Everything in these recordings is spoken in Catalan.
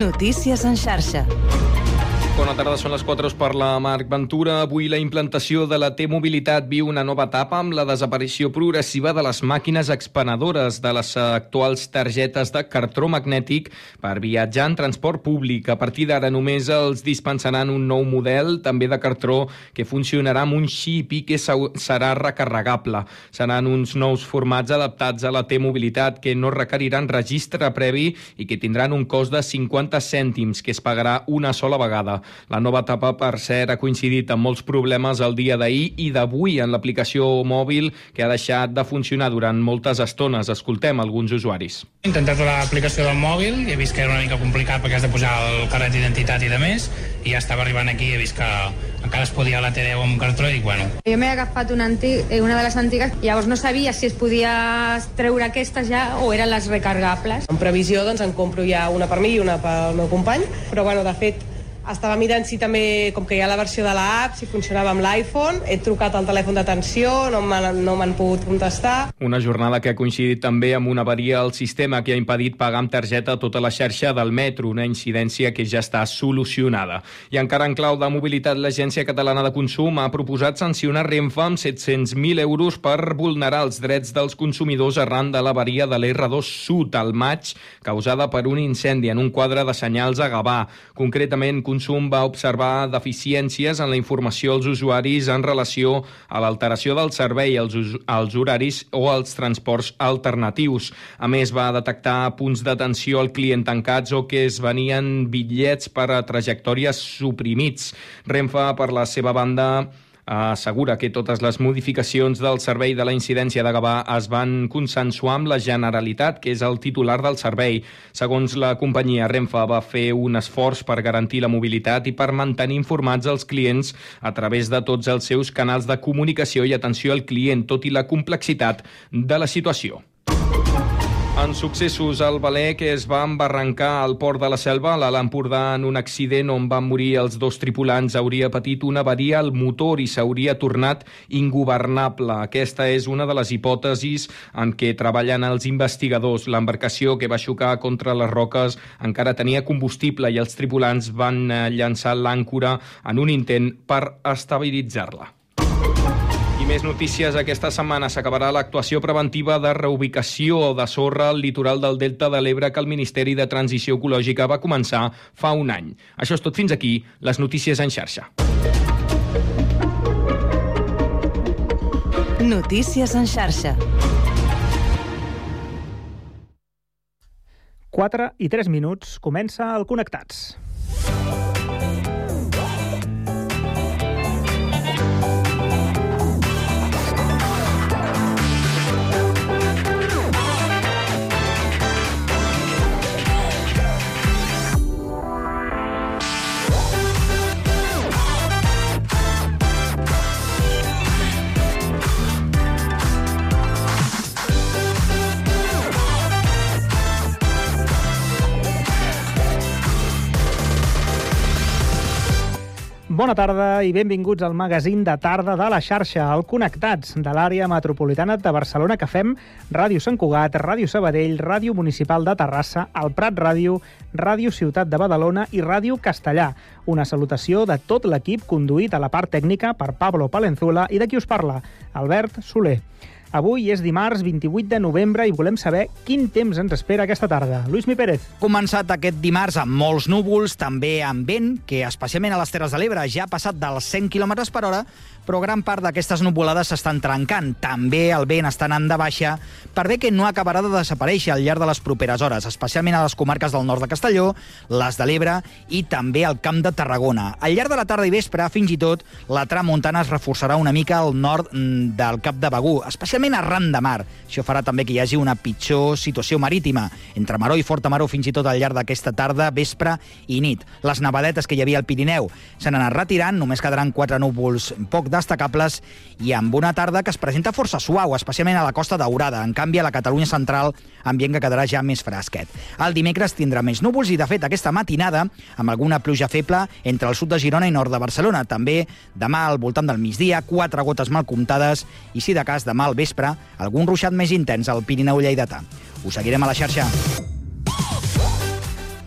Notícies en xarxa. Bona tarda, són les 4, us parla Marc Ventura. Avui la implantació de la T-Mobilitat viu una nova etapa amb la desaparició progressiva de les màquines expenedores de les actuals targetes de cartró magnètic per viatjar en transport públic. A partir d'ara només els dispensaran un nou model, també de cartró, que funcionarà amb un xip i que serà recarregable. Seran uns nous formats adaptats a la T-Mobilitat que no requeriran registre previ i que tindran un cost de 50 cèntims que es pagarà una sola vegada. La nova etapa, per cert, ha coincidit amb molts problemes el dia d'ahir i d'avui en l'aplicació mòbil que ha deixat de funcionar durant moltes estones. Escoltem alguns usuaris. He intentat l'aplicació del mòbil i he vist que era una mica complicat perquè has de posar el carnet d'identitat i de més i ja estava arribant aquí i he vist que encara es podia la T10 amb cartró i dic, bueno... Jo m'he agafat una, antic, eh, una de les antigues i llavors no sabia si es podia treure aquestes ja o eren les recargables. En previsió doncs en compro ja una per mi i una pel meu company, però bueno, de fet estava mirant si també, com que hi ha la versió de l'app, si funcionava amb l'iPhone. He trucat al telèfon d'atenció, no m'han no pogut contestar. Una jornada que ha coincidit també amb una avaria al sistema que ha impedit pagar amb targeta tota la xarxa del metro, una incidència que ja està solucionada. I encara en clau de mobilitat, l'Agència Catalana de Consum ha proposat sancionar Renfe amb 700.000 euros per vulnerar els drets dels consumidors arran de l'avaria de l'R2 Sud al maig, causada per un incendi en un quadre de senyals a Gavà. Concretament, Consum va observar deficiències en la informació als usuaris en relació a l'alteració del servei, als, als horaris o als transports alternatius. A més, va detectar punts d'atenció al client tancats o que es venien bitllets per a trajectòries suprimits. Renfe, per la seva banda, assegura que totes les modificacions del servei de la incidència de Gavà es van consensuar amb la Generalitat, que és el titular del servei. Segons la companyia, Renfe va fer un esforç per garantir la mobilitat i per mantenir informats els clients a través de tots els seus canals de comunicació i atenció al client, tot i la complexitat de la situació. En successos, el Valer, que es va embarrancar al port de la Selva, a l'Alt Empordà, en un accident on van morir els dos tripulants, hauria patit una avaria al motor i s'hauria tornat ingovernable. Aquesta és una de les hipòtesis en què treballen els investigadors. L'embarcació que va xocar contra les roques encara tenia combustible i els tripulants van eh, llançar l'àncora en un intent per estabilitzar-la més notícies. Aquesta setmana s'acabarà l'actuació preventiva de reubicació de sorra al litoral del Delta de l'Ebre que el Ministeri de Transició Ecològica va començar fa un any. Això és tot fins aquí, les notícies en xarxa. Notícies en xarxa. 4 i 3 minuts. Comença el Connectats. Bona tarda i benvinguts al magazín de tarda de la xarxa, al Connectats, de l'àrea metropolitana de Barcelona que fem Ràdio Sant Cugat, Ràdio Sabadell, Ràdio Municipal de Terrassa, el Prat Ràdio, Ràdio Ciutat de Badalona i Ràdio Castellà. Una salutació de tot l'equip conduït a la part tècnica per Pablo Palenzuela i de qui us parla, Albert Soler. Avui és dimarts 28 de novembre i volem saber quin temps ens espera aquesta tarda. Lluís Mi Pérez. Començat aquest dimarts amb molts núvols, també amb vent, que especialment a les Terres de l'Ebre ja ha passat dels 100 km per hora, però gran part d'aquestes nuvolades s'estan trencant. També el vent està anant de baixa per bé que no acabarà de desaparèixer al llarg de les properes hores, especialment a les comarques del nord de Castelló, les de l'Ebre i també al Camp de Tarragona. Al llarg de la tarda i vespre, fins i tot, la tramuntana es reforçarà una mica al nord mm, del Cap de Begú, especialment arran de mar. Això farà també que hi hagi una pitjor situació marítima, entre Maró i Forta Maró fins i tot al llarg d'aquesta tarda, vespre i nit. Les nevadetes que hi havia al Pirineu s'han anat retirant, només quedaran quatre núvols poc destacables i amb una tarda que es presenta força suau, especialment a la Costa Daurada. En canvi, a la Catalunya central, ambient que quedarà ja més fresquet. El dimecres tindrà més núvols i, de fet, aquesta matinada, amb alguna pluja feble entre el sud de Girona i nord de Barcelona. També demà al voltant del migdia, quatre gotes mal comptades i, si de cas, demà al vespre, algun ruixat més intens al Pirineu lleidatà. Us seguirem a la xarxa.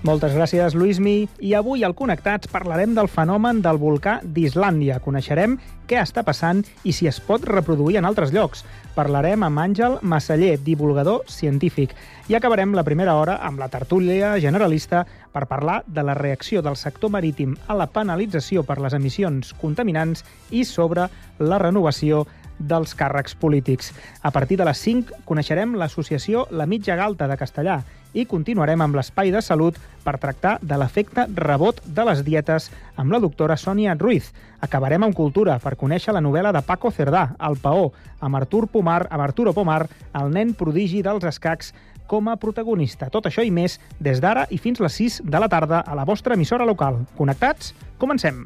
Moltes gràcies, Luismi. I avui al Connectats parlarem del fenomen del volcà d'Islàndia. Coneixerem què està passant i si es pot reproduir en altres llocs. Parlarem amb Àngel Massaller, divulgador científic. I acabarem la primera hora amb la tertúlia generalista per parlar de la reacció del sector marítim a la penalització per les emissions contaminants i sobre la renovació dels càrrecs polítics. A partir de les 5 coneixerem l'associació La Mitja Galta de Castellà i continuarem amb l'espai de salut per tractar de l'efecte rebot de les dietes amb la doctora Sònia Ruiz. Acabarem amb cultura per conèixer la novel·la de Paco Cerdà, El Paó, amb Artur Pomar, amb Arturo Pomar, el nen prodigi dels escacs com a protagonista. Tot això i més des d'ara i fins les 6 de la tarda a la vostra emissora local. Connectats? Comencem!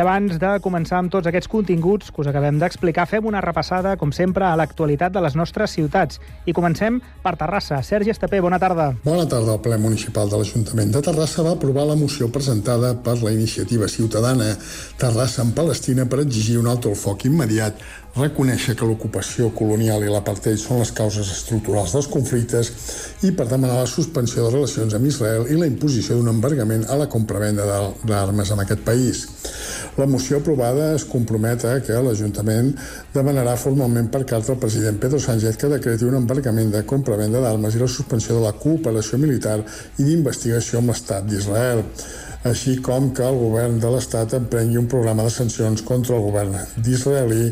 Abans de començar amb tots aquests continguts que us acabem d'explicar, fem una repassada, com sempre, a l'actualitat de les nostres ciutats. I comencem per Terrassa. Sergi Estapé, bona tarda. Bona tarda. El ple municipal de l'Ajuntament de Terrassa va aprovar la moció presentada per la iniciativa ciutadana Terrassa en Palestina per exigir un alto el foc immediat reconèixer que l'ocupació colonial i l'apartheid són les causes estructurals dels conflictes i per demanar la suspensió de relacions amb Israel i la imposició d'un embargament a la compra-venda d'armes en aquest país. La moció aprovada es compromet a que l'Ajuntament demanarà formalment per carta al president Pedro Sánchez que decreti un embargament de compra-venda d'armes i la suspensió de la cooperació militar i d'investigació amb l'Estat d'Israel així com que el govern de l'Estat emprengui un programa de sancions contra el govern d'Israelí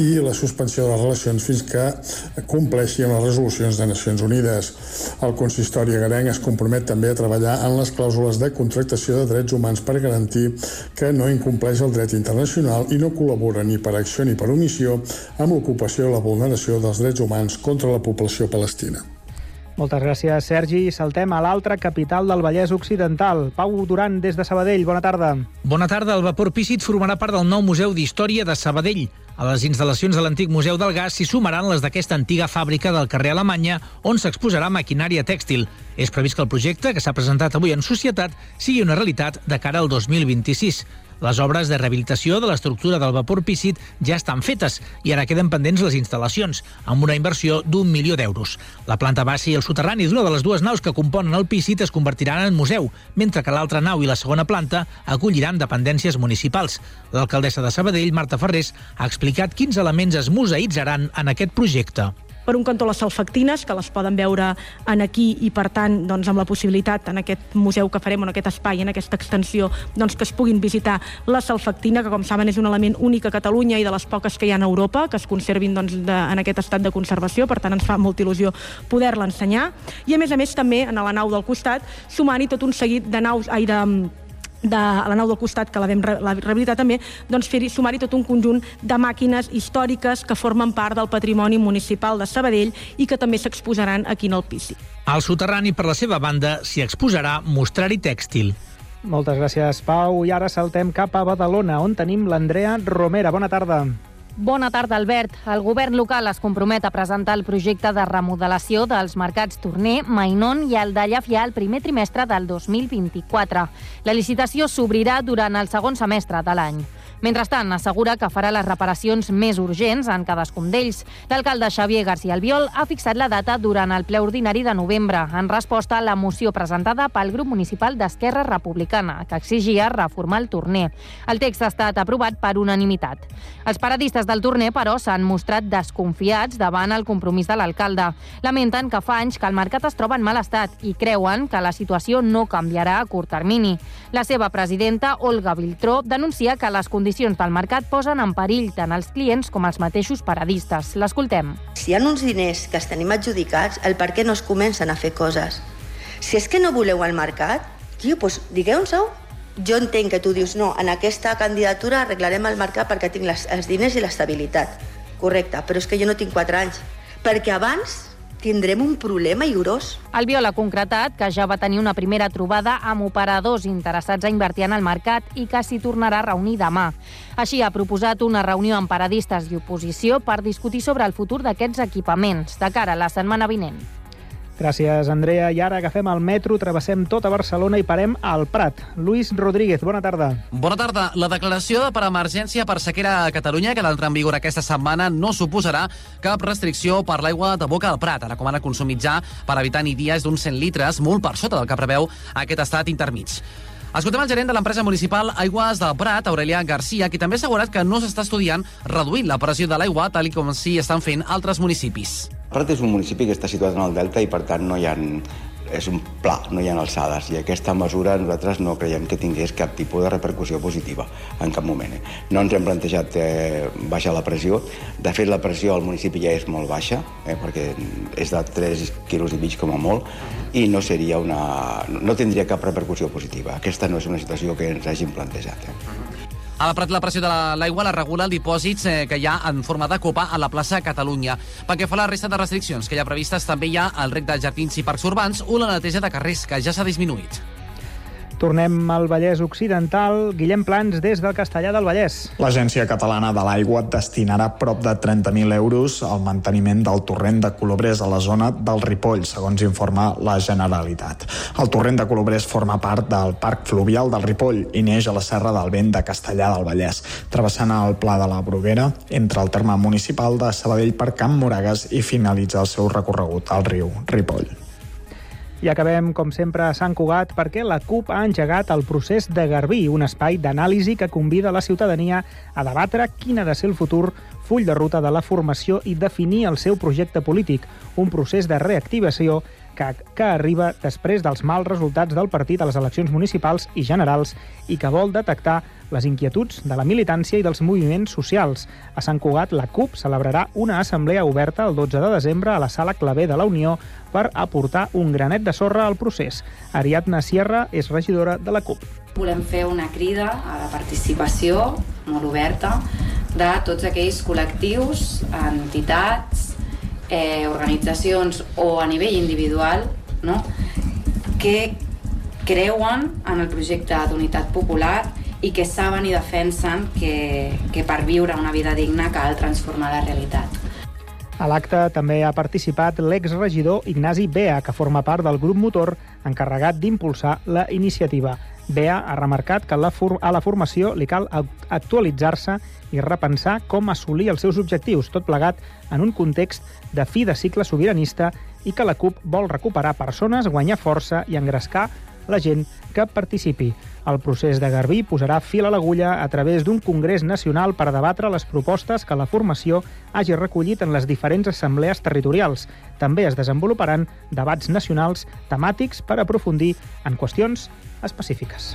i la suspensió de les relacions fins que compleixi amb les resolucions de Nacions Unides. El consistori agarenc es compromet també a treballar en les clàusules de contractació de drets humans per garantir que no incompleix el dret internacional i no col·labora ni per acció ni per omissió amb l'ocupació i la vulneració dels drets humans contra la població palestina. Moltes gràcies, Sergi. Saltem a l'altra capital del Vallès Occidental. Pau Duran, des de Sabadell. Bona tarda. Bona tarda. El vapor Pícit formarà part del nou Museu d'Història de Sabadell. A les instal·lacions de l'antic Museu del Gas s'hi sumaran les d'aquesta antiga fàbrica del carrer Alemanya, on s'exposarà maquinària tèxtil. És previst que el projecte, que s'ha presentat avui en societat, sigui una realitat de cara al 2026. Les obres de rehabilitació de l'estructura del vapor pícit ja estan fetes i ara queden pendents les instal·lacions, amb una inversió d'un milió d'euros. La planta baixa i el soterrani d'una de les dues naus que componen el pícit es convertiran en museu, mentre que l'altra nau i la segona planta acolliran dependències municipals. L'alcaldessa de Sabadell, Marta Ferrés, ha explicat quins elements es museïtzaran en aquest projecte per un cantó les salfactines, que les poden veure en aquí i, per tant, doncs, amb la possibilitat en aquest museu que farem, en aquest espai, en aquesta extensió, doncs, que es puguin visitar la salfactina, que, com saben, és un element únic a Catalunya i de les poques que hi ha a Europa, que es conservin doncs, de, en aquest estat de conservació, per tant, ens fa molta il·lusió poder-la ensenyar. I, a més a més, també, en la nau del costat, sumant-hi tot un seguit de naus, ai, de, de la nau del costat, que la vam la rehabilitar també, doncs fer-hi sumar-hi tot un conjunt de màquines històriques que formen part del patrimoni municipal de Sabadell i que també s'exposaran aquí en el Pici. Al soterrani, per la seva banda, s'hi exposarà mostrar-hi tèxtil. Moltes gràcies, Pau. I ara saltem cap a Badalona, on tenim l'Andrea Romera. Bona tarda. Bona tarda, Albert. El govern local es compromet a presentar el projecte de remodelació dels mercats Torner, Mainon i el de Llafià el primer trimestre del 2024. La licitació s'obrirà durant el segon semestre de l'any. Mentrestant, assegura que farà les reparacions més urgents en cadascun d'ells. L'alcalde Xavier García Albiol ha fixat la data durant el ple ordinari de novembre, en resposta a la moció presentada pel grup municipal d'Esquerra Republicana, que exigia reformar el torner. El text ha estat aprovat per unanimitat. Els paradistes del torner, però, s'han mostrat desconfiats davant el compromís de l'alcalde. Lamenten que fa anys que el mercat es troba en mal estat i creuen que la situació no canviarà a curt termini. La seva presidenta, Olga Viltró, denuncia que les condicions del mercat posen en perill tant els clients com els mateixos paradistes. L'escoltem. Si hi ha uns diners que els tenim adjudicats, el per què no es comencen a fer coses? Si és que no voleu el mercat, tio, doncs digueu-nos-ho. Jo entenc que tu dius, no, en aquesta candidatura arreglarem el mercat perquè tinc les, els diners i l'estabilitat. Correcte, però és que jo no tinc 4 anys. Perquè abans tindrem un problema i gros. Albiol ha concretat que ja va tenir una primera trobada amb operadors interessats a invertir en el mercat i que s'hi tornarà a reunir demà. Així ha proposat una reunió amb paradistes i oposició per discutir sobre el futur d'aquests equipaments de cara a la setmana vinent. Gràcies, Andrea. I ara agafem el metro, travessem tota Barcelona i parem al Prat. Lluís Rodríguez, bona tarda. Bona tarda. La declaració de per emergència per sequera a Catalunya, que d'entre en vigor aquesta setmana, no suposarà cap restricció per l'aigua de boca al Prat. Recomana consumitzar per habitant i dia és d'uns 100 litres, molt per sota del que preveu aquest estat intermig. Escoltem el gerent de l'empresa municipal Aigües del Prat, Aurelià Garcia, qui també ha assegurat que no s'està estudiant reduint la pressió de l'aigua, tal com s'hi estan fent altres municipis. Prat és un municipi que està situat en el Delta i, per tant, no hi ha és un pla, no hi ha alçades i aquesta mesura nosaltres no creiem que tingués cap tipus de repercussió positiva en cap moment. Eh? No ens hem plantejat eh, baixar la pressió. De fet, la pressió al municipi ja és molt baixa, eh, perquè és de 3 quilos i mig com a molt, i no seria una... no tindria cap repercussió positiva. Aquesta no és una situació que ens hagin plantejat. Eh? A la la pressió de l'aigua la regula el dipòsits eh, que hi ha en forma de copa a la plaça Catalunya. Pel que fa a la resta de restriccions que hi ha previstes, també hi ha el rec de jardins i parcs urbans o la neteja de carrers, que ja s'ha disminuït. Tornem al Vallès Occidental. Guillem Plans, des del Castellà del Vallès. L'Agència Catalana de l'Aigua destinarà prop de 30.000 euros al manteniment del torrent de Colobrers a la zona del Ripoll, segons informa la Generalitat. El torrent de Colobrers forma part del Parc Fluvial del Ripoll i neix a la Serra del Vent de Castellà del Vallès, travessant el Pla de la Bruguera entre el terme municipal de Sabadell per Camp Moragues i finalitza el seu recorregut al riu Ripoll. I acabem, com sempre, a Sant Cugat perquè la CUP ha engegat el procés de Garbí, un espai d'anàlisi que convida la ciutadania a debatre quin ha de ser el futur full de ruta de la formació i definir el seu projecte polític, un procés de reactivació que, que arriba després dels mals resultats del partit a les eleccions municipals i generals i que vol detectar les inquietuds de la militància i dels moviments socials. A Sant Cugat, la CUP celebrarà una assemblea oberta el 12 de desembre a la Sala Clavé de la Unió per aportar un granet de sorra al procés. Ariadna Sierra és regidora de la CUP. Volem fer una crida a la participació molt oberta de tots aquells col·lectius, entitats, eh, organitzacions o a nivell individual no? que creuen en el projecte d'unitat popular i que saben i defensen que, que per viure una vida digna cal transformar la realitat. A l'acte també ha participat l'exregidor Ignasi Bea, que forma part del grup motor encarregat d'impulsar la iniciativa. Bea ha remarcat que a la formació li cal actualitzar-se i repensar com assolir els seus objectius, tot plegat en un context de fi de cicle sobiranista i que la CUP vol recuperar persones, guanyar força i engrescar la gent que participi. El procés de Garbí posarà fil a l'agulla a través d'un congrés nacional per debatre les propostes que la formació hagi recollit en les diferents assemblees territorials. També es desenvoluparan debats nacionals temàtics per aprofundir en qüestions específiques.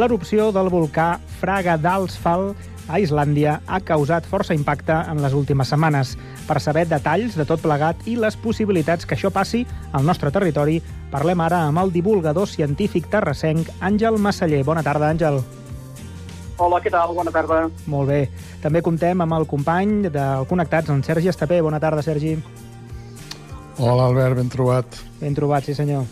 L'erupció del volcà Fraga d'Alsfall a Islàndia ha causat força impacte en les últimes setmanes. Per saber detalls de tot plegat i les possibilitats que això passi al nostre territori, parlem ara amb el divulgador científic terrassenc Àngel Massaller. Bona tarda, Àngel. Hola, què tal? Bona tarda. Molt bé. També comptem amb el company del Connectats, en Sergi Estapé. Bona tarda, Sergi. Hola, Albert, ben trobat. Ben trobat, sí senyor.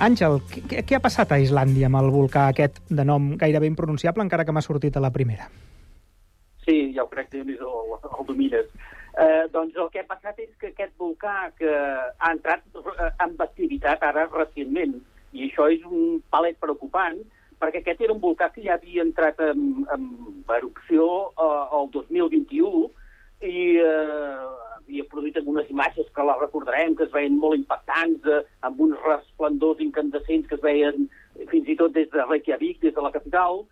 Àngel, què, què ha passat a Islàndia amb el volcà aquest de nom gairebé impronunciable, encara que m'ha sortit a la primera? Sí, ja ho crec que el, el domines. Eh, doncs el que ha passat és que aquest volcà que ha entrat eh, amb activitat ara recentment, i això és un palet preocupant, perquè aquest era un volcà que ja havia entrat en, en erupció eh, el 2021 i eh, havia produït algunes imatges que la recordarem, que es veien molt impactants, eh, amb uns resplendors incandescents que es veien fins i tot des de Reykjavik, des de la capital,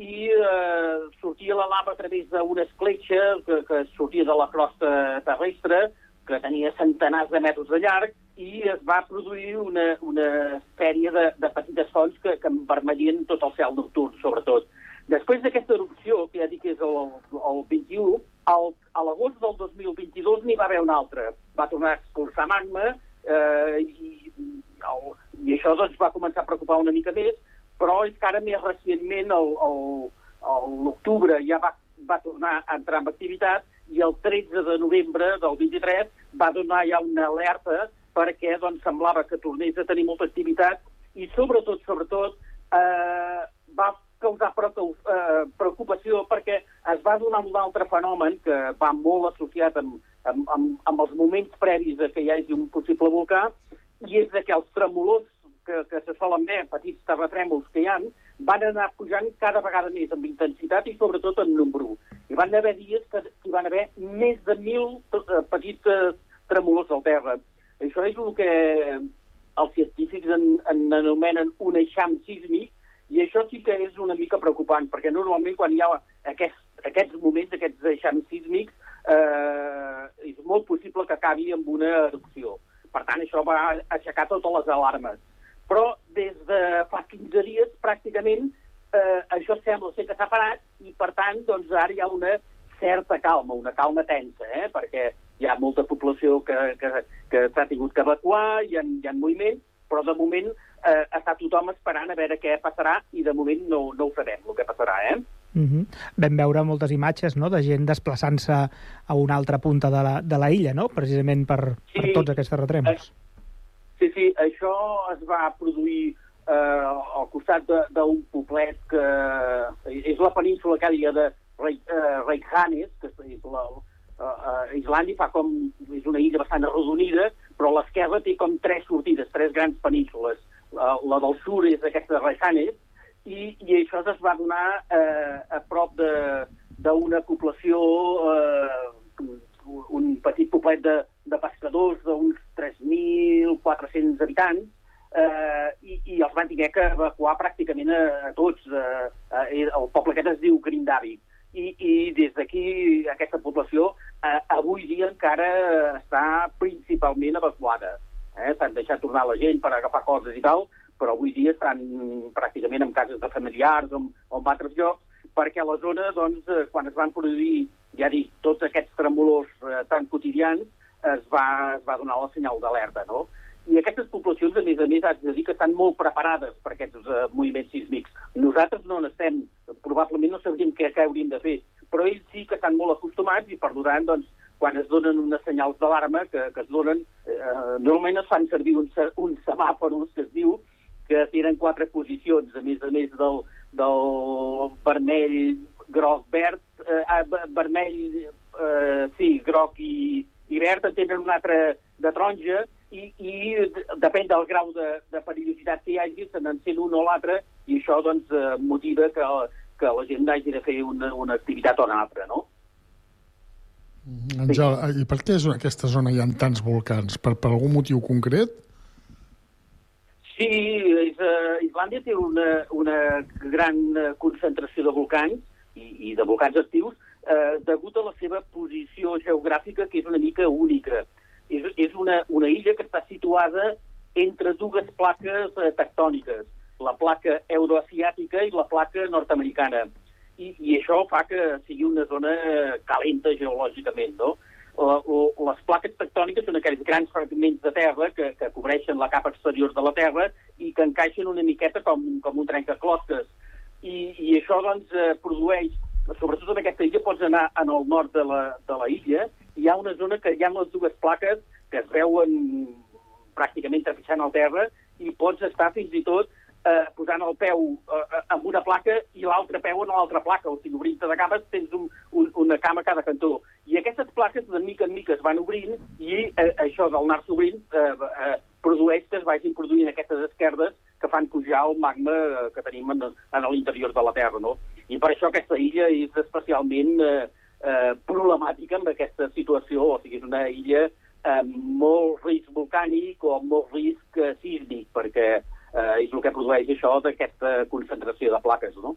i eh, sortia la lava a través d'una escletxa que, que sortia de la crosta terrestre, que tenia centenars de metres de llarg, i es va produir una, una sèrie de, de petites fonts que, que envermellien tot el cel nocturn, sobretot. Després d'aquesta erupció, que ja dic que és el, el 21, el, a l'agost del 2022 n'hi va haver una altra. Va tornar a expulsar magma eh, i, el, i això doncs, va començar a preocupar una mica més, però és que ara més recentment, l'octubre, ja va, va tornar a entrar en activitat i el 13 de novembre del 23 va donar ja una alerta perquè doncs, semblava que tornés a tenir molta activitat i sobretot, sobretot, eh, va causar eh, preocupació perquè es va donar un altre fenomen que va molt associat amb, amb, amb, amb els moments previs de que hi hagi un possible volcà, i és que els tremolors que, que se solen ver, petits terratrèmols que hi han, van anar pujant cada vegada més amb intensitat i sobretot en nombre. I van haver dies que hi van haver més de mil eh, petits eh, tremolors al terra. Això és el que els científics en, en anomenen un eixam sísmic, i això sí que és una mica preocupant, perquè normalment quan hi ha aquest, aquests moments, aquests eixams sísmics, eh, és molt possible que acabi amb una erupció. Per tant, això va aixecar totes les alarmes. Però des de fa 15 dies, pràcticament, eh, això sembla ser que s'ha parat i, per tant, doncs, ara hi ha una certa calma, una calma tensa, eh? perquè hi ha molta població que, que, que s'ha tingut que evacuar, hi ha, hi ha moviment, però de moment eh, està tothom esperant a veure què passarà i de moment no, no ho sabem, el que passarà, eh? Mm -hmm. Vam veure moltes imatges no?, de gent desplaçant-se a una altra punta de la, de la illa, no?, precisament per, sí, per tots aquests terratrèmols. Eh, sí, sí, això es va produir eh, al costat d'un poblet que és la península que dia de Reykjanes, que és la, uh, Islàndia fa com, és una illa bastant arrodonida, però a l'esquerra té com tres sortides, tres grans penínsules. La, la del sud és aquesta de Rejanes, i, i això es va donar eh, a prop d'una població, eh, un petit poblet de, de pescadors d'uns 3.400 habitants, eh, i, i els van haver que evacuar pràcticament a, a tots. Eh, eh, el poble aquest es diu Grindavik i, i des d'aquí aquesta població eh, avui dia encara està principalment evacuada. Eh? S'han deixat tornar la gent per agafar coses i tal, però avui dia estan pràcticament en cases de familiars o, o en altres llocs, perquè a la zona, doncs, eh, quan es van produir, ja dic, tots aquests tremolors eh, tan quotidians, es va, es va donar el senyal d'alerta, no? I aquestes poblacions, a més a més, haig de dir que estan molt preparades per aquests uh, moviments sísmics. Nosaltres no n'estem, probablement no sabríem què, què hauríem de fer, però ells sí que estan molt acostumats i, per tant, doncs, quan es donen unes senyals d'alarma que, que es donen, eh, normalment es fan servir uns, uns semàforos que es diu que tenen quatre posicions, a més a més del, del vermell, groc, verd, eh, vermell, eh, sí, groc i, i verd, en tenen un altre de taronja, i, i depèn del grau de, de perillositat que hi hagi, se n'encén un o l'altre, i això doncs, eh, motiva que, que la gent hagi de fer una, una activitat o una altra, no? Àngel, sí. i per què és aquesta zona hi ha tants volcans? Per, per algun motiu concret? Sí, és, uh, Islàndia té una, una gran eh, concentració de volcans i, i de volcans actius eh, degut a la seva posició geogràfica, que és una mica única és, és una, una illa que està situada entre dues plaques eh, tectòniques. la placa euroasiàtica i la placa nord-americana. I, I això fa que sigui una zona calenta geològicament, no? Les plaques tectòniques són aquells grans fragments de terra que, que cobreixen la capa exterior de la Terra i que encaixen una miqueta com, com un trencaclosques. I, I això, doncs, eh, produeix, sobretot en aquesta illa, pots anar en el nord de la, de la illa, hi ha una zona que hi ha les dues plaques que es veuen pràcticament trepitjant el terra i pots estar fins i tot eh, posant el peu eh, amb una placa i l'altre peu en l'altra placa. O sigui, obrint de cames tens un, un, una cama a cada cantó. I aquestes plaques de mica en mica es van obrint i eh, això del anar-se obrint eh, eh, produeix que es vagin produint aquestes esquerdes que fan pujar el magma eh, que tenim en, en l'interior de la Terra. No? I per això aquesta illa és especialment eh, eh, problemàtica amb aquesta situació. O sigui, és una illa amb molt risc volcànic o amb molt risc eh, sísmic, perquè eh, és el que produeix això d'aquesta concentració de plaques, no?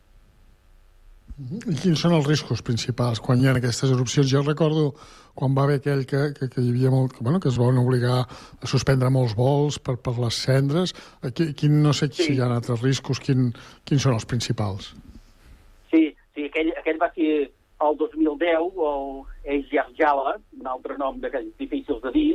I quins són els riscos principals quan hi ha aquestes erupcions? Jo recordo quan va haver aquell que, que, que hi havia molt, que, bueno, que es van obligar a suspendre molts vols per, per les cendres. Aquí, quin, no sé sí. si hi ha altres riscos, quin, quins són els principals? Sí, sí aquell, aquell va ser el 2010, el Eixjarjala, un altre nom d'aquells difícils de dir,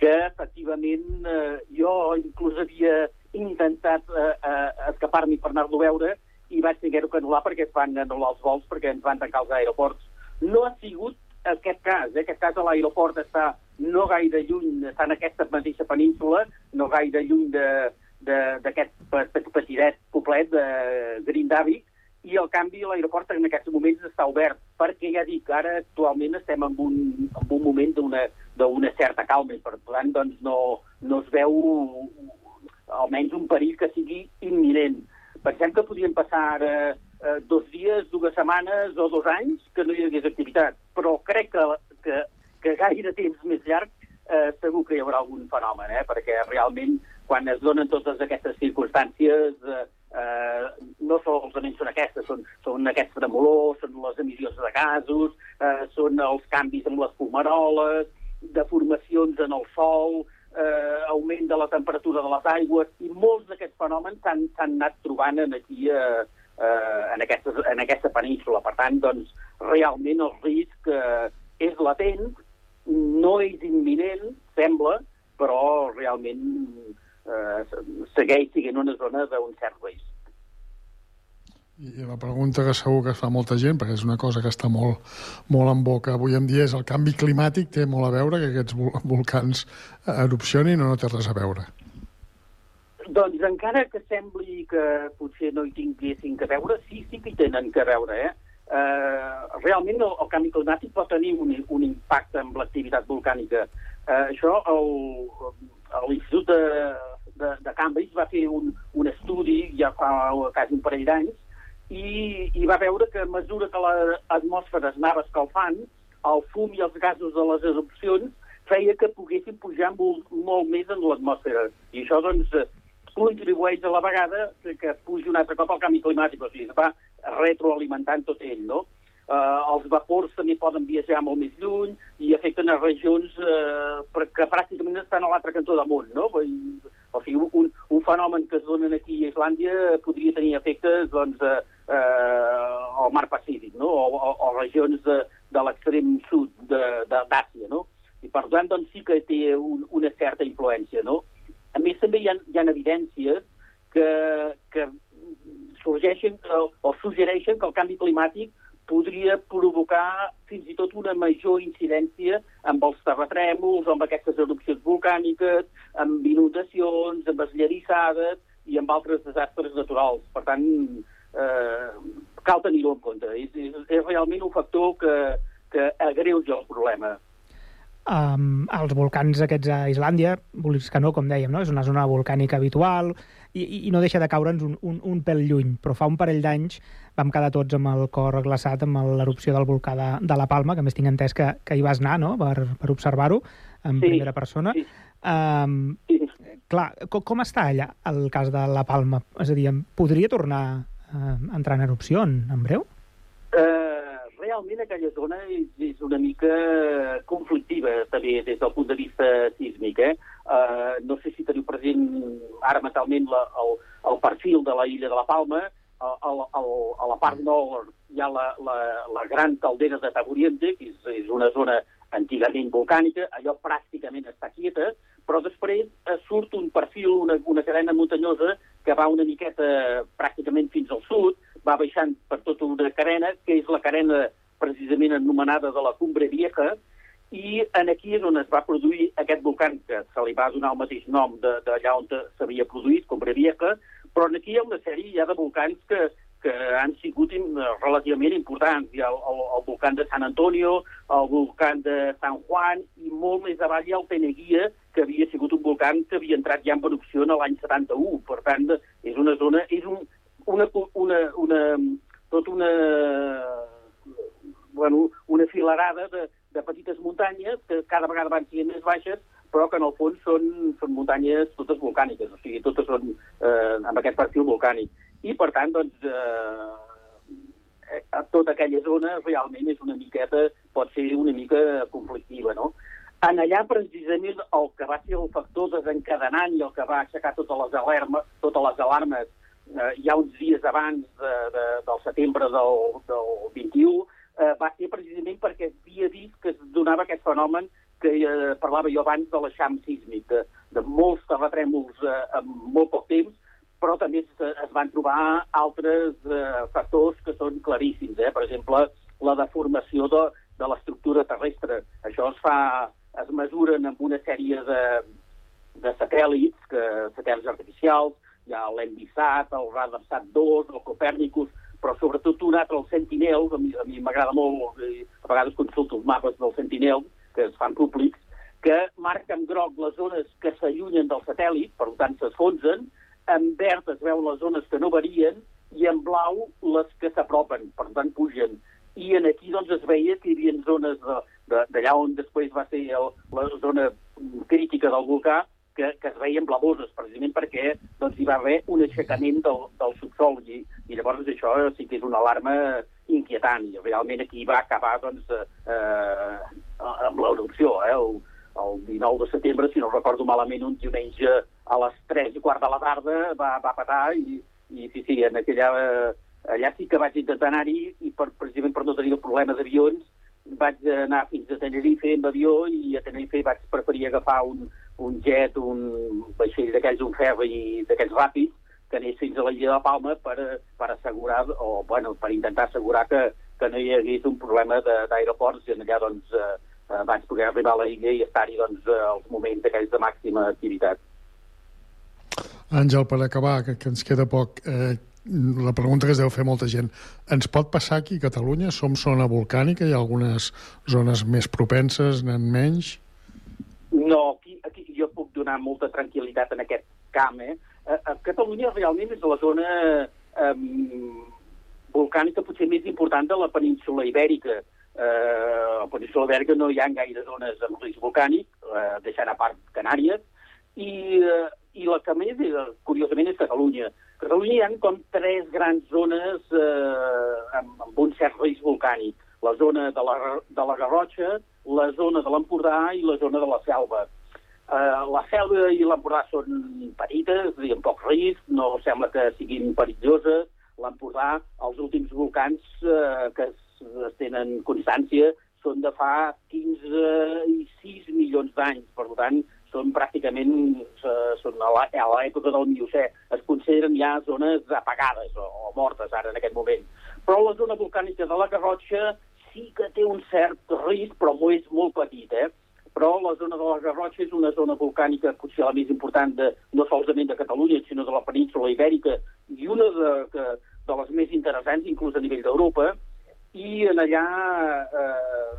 que efectivament eh, jo inclús havia intentat eh, eh, escapar-m'hi per anar-lo a veure i vaig haver-ho que anul·lar perquè es van anul·lar els vols perquè ens van tancar els aeroports. No ha sigut aquest cas, eh? aquest cas a l'aeroport està no gaire lluny, està en aquesta mateixa península, no gaire lluny d'aquest petitet poblet de Grindavik, i el canvi l'aeroport en aquests moments està obert, perquè ja dic, ara actualment estem en un, en un moment d'una certa calma, per tant doncs, no, no es veu almenys un perill que sigui imminent. Pensem que podien passar ara eh, dos dies, dues setmanes o dos anys que no hi hagués activitat, però crec que, que, que gaire temps més llarg eh, segur que hi haurà algun fenomen, eh? perquè realment quan es donen totes aquestes circumstàncies eh, eh, no solament són aquestes, són, són aquests tremolors, són les emissions de gasos, eh, són els canvis amb les fumaroles, deformacions en el sol, eh, augment de la temperatura de les aigües, i molts d'aquests fenòmens s'han anat trobant en aquí eh, eh, en, aquesta, en aquesta península. Per tant, doncs, realment el risc eh, és latent, no és imminent, sembla, però realment eh, segueix sent una zona d'un cert risc. I la pregunta que segur que es fa molta gent, perquè és una cosa que està molt, molt en boca avui en dia, és el canvi climàtic té molt a veure que aquests volcans erupcionin o no té res a veure? Doncs encara que sembli que potser no hi tinguessin que veure, sí, sí que hi tenen que veure, eh? Uh, realment el, el canvi climàtic pot tenir un, un impacte en l'activitat volcànica. Uh, això l'Institut de, de, de Cambridge va fer un, un estudi ja fa quasi un parell d'anys i, i va veure que a mesura que l'atmosfera anava escalfant, el fum i els gasos de les erupcions feia que poguessin pujar molt, molt més en l'atmosfera. I això, doncs, contribueix a la vegada que, pugi un altre cop el canvi climàtic, o sigui, es va retroalimentant tot ell, no? Uh, els vapors també poden viatjar molt més lluny i afecten a regions uh, que pràcticament estan a l'altre cantó del món, no? O sigui, un, un fenomen que es donen aquí a Islàndia podria tenir efectes doncs, eh, eh, al mar Pacífic, no? o, o, o regions de, de l'extrem sud d'Àsia. No? I per tant, doncs, sí que té un, una certa influència. No? A més, també hi ha, hi ha evidències que, que sorgeixen o, o suggereixen que el canvi climàtic podria provocar fins i tot una major incidència amb els terratrèmols, amb aquestes erupcions volcàniques, amb inundacions, amb esllarissades i amb altres desastres naturals. Per tant, eh, cal tenir-ho en compte. És, és, és realment un factor que, que agreuja el problema. Um, els volcans aquests a Islàndia, no, com dèiem, no? és una zona volcànica habitual i, i no deixa de caure'ns un, un, un pèl lluny, però fa un parell d'anys vam quedar tots amb el cor glaçat amb l'erupció del volcà de, de la Palma, que més tinc entès que, que hi vas anar no? per, per observar-ho en sí, primera persona. Sí. Um, sí. Clar, com, com està allà el cas de la Palma? És a dir, podria tornar a entrar en erupció en, en breu? Uh, realment aquella zona és, és una mica conflictiva, també, des del punt de vista sísmic. Eh? Uh, no sé si teniu present ara mentalment la, el, el perfil de la illa de la Palma, a, a, a, a la part nord hi ha la, la, la gran caldera de Taburiente, que és, és una zona antigament volcànica, allò pràcticament està quieta, però després eh, surt un perfil, una, una cadena muntanyosa que va una miqueta pràcticament fins al sud, va baixant per tota una carena, que és la carena precisament anomenada de la Cumbre Vieja, i en aquí és on es va produir aquest volcà, que se li va donar el mateix nom d'allà on s'havia produït, Cumbre Vieja, però aquí hi ha una sèrie ja de volcans que, que han sigut relativament importants. Hi ha el, el, el volcà de San Antonio, el volcà de San Juan, i molt més avall hi ha el Peneguia, que havia sigut un volcà que havia entrat ja en erupció en l'any 71. Per tant, és una zona, és un, una, una, una, tot una, bueno, una filarada de, de petites muntanyes que cada vegada van sent més baixes, però que en el fons són, són muntanyes totes volcàniques, o sigui, totes són eh, amb aquest perfil volcànic. I, per tant, doncs, eh, tota aquella zona realment és una miqueta, pot ser una mica conflictiva, no? En allà, precisament, el que va ser el factor desencadenant i el que va aixecar totes les alarmes, totes les alarmes eh, ja uns dies abans de, de, del setembre del, del 21, eh, va ser precisament perquè havia vist que es donava aquest fenomen que eh, parlava jo abans de l'eixam sísmic, de, de molts terratrèmols eh, en molt poc temps, però també es, es van trobar altres eh, factors que són claríssims. Eh? Per exemple, la deformació de, de l'estructura terrestre. Això es fa, es mesuren amb una sèrie de, de satèl·lits, que, satèl·lits artificials, hi ha l'Envisat, el Radarsat 2, el Copernicus, però sobretot un altre, el Sentinel, a mi m'agrada molt, a vegades consulto els mapes del Sentinel, que es fan públics, que marca en groc les zones que s'allunyen del satèl·lit, per tant s'esfonsen, en verd es veuen les zones que no varien i en blau les que s'apropen, per tant pugen. I en aquí doncs, es veia que hi havia zones d'allà on després va ser el, la zona crítica del volcà, que, que es veien blavoses, precisament perquè doncs, hi va haver un aixecament del, del subsol i, i llavors això sí que és una alarma inquietant i realment aquí va acabar doncs, eh, amb l'erupció. Eh? El, el 19 de setembre, si no recordo malament, un diumenge a les 3 i quart de la tarda va, va patar i, i sí, sí, en aquella, allà sí que vaig intentar anar-hi i per, precisament per no tenir problema d'avions vaig anar fins a Tenerife amb avió i a Tenerife vaig preferir agafar un, un jet, un vaixell d'aquells, un ferri d'aquells ràpids, que anés fins a la Illa de Palma per, per assegurar, o bueno, per intentar assegurar que, que no hi hagués un problema d'aeroports i allà doncs, eh, eh, vaig poder arribar a la illa i estar-hi doncs, eh, els moments aquells de màxima activitat. Àngel, per acabar, que, que ens queda poc, eh, la pregunta que es deu fer molta gent. Ens pot passar aquí a Catalunya? Som zona volcànica? Hi ha algunes zones més propenses, n'han menys? No, aquí, aquí jo puc donar molta tranquil·litat en aquest camp. Eh? A, a Catalunya realment és la zona eh, volcànica potser més important de la península ibèrica. Eh, a la península ibèrica no hi ha gaire zones amb risc volcànic, eh, deixant a part Canàries, i, eh, i la que més, eh, curiosament, és Catalunya. Catalunya hi ha com tres grans zones eh, amb, amb un cert risc volcànic. La zona de la, de la Garrotxa, la zona de l'Empordà i la zona de la Selva. Eh, la Selva i l'Empordà són petites i amb poc risc, no sembla que siguin perilloses. L'Empordà, els últims volcans eh, que es tenen constància són de fa 15 i 6 milions d'anys. Per tant, són pràcticament eh, són a l'època del Miocè. Es consideren ja zones apagades o, o mortes ara en aquest moment. Però la zona volcànica de la Garrotxa sí que té un cert risc, però és molt petit, eh? Però la zona de la Garrotxa és una zona volcànica potser la més important de, no solament de Catalunya, sinó de la península ibèrica, i una de, de, de les més interessants, inclús a nivell d'Europa, i en allà eh,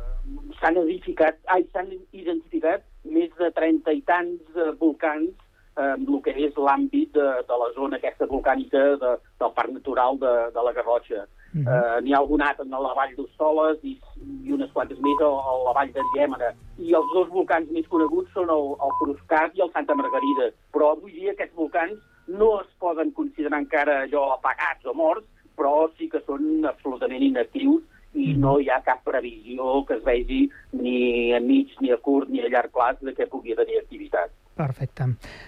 s'han edificat, ai, s'han identificat més de 30 i tants eh, volcans eh, en el que és l'àmbit de, de la zona aquesta volcànica de, del Parc Natural de, de la Garrotxa. Uh -huh. eh, N'hi ha algun altre a la vall d'Hostoles i, i unes quantes més a, a la vall de Llémena. I els dos volcans més coneguts són el, el Cruscat i el Santa Margarida. Però avui dia aquests volcans no es poden considerar encara allò apagats o morts, però sí que són absolutament inactius i no hi ha cap previsió que es vegi ni a mig, ni a curt, ni a llarg plaç de què pugui tenir activitat. Perfecte.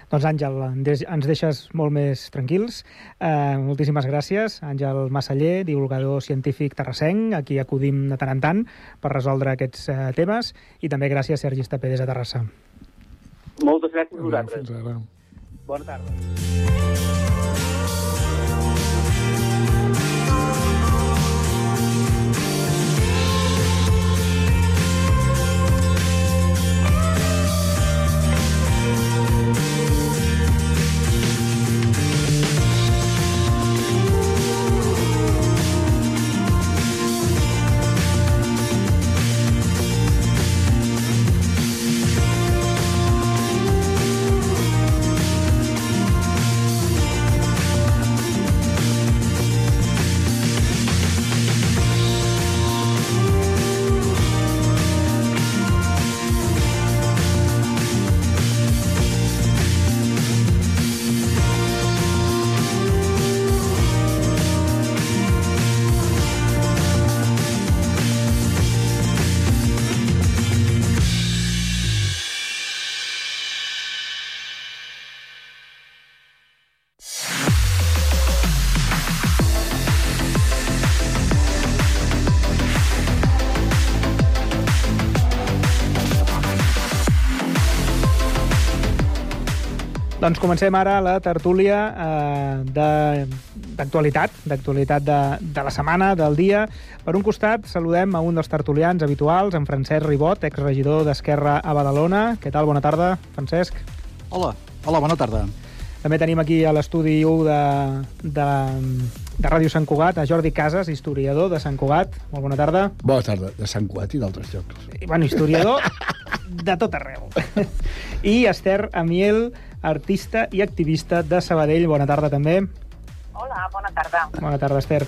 Doncs Àngel, ens deixes molt més tranquils. Eh, moltíssimes gràcies. Àngel Massaller, divulgador científic terrassenc, aquí acudim de tant en tant per resoldre aquests eh, temes, i també gràcies Sergi Estapé des de Terrassa. Moltes gràcies a vosaltres. Fins ara. Bona tarda. Doncs comencem ara la tertúlia eh, de- d'actualitat, d'actualitat de, de la setmana, del dia. Per un costat, saludem a un dels tertulians habituals, en Francesc Ribot, exregidor d'Esquerra a Badalona. Què tal? Bona tarda, Francesc. Hola, hola, bona tarda. També tenim aquí a l'estudi 1 de, de, de Ràdio Sant Cugat, a Jordi Casas, historiador de Sant Cugat. Molt bona tarda. Bona tarda, de Sant Cugat i d'altres llocs. I, bueno, historiador de tot arreu. I Esther Amiel, artista i activista de Sabadell. Bona tarda, també. Hola, bona tarda. Bona tarda, Esther.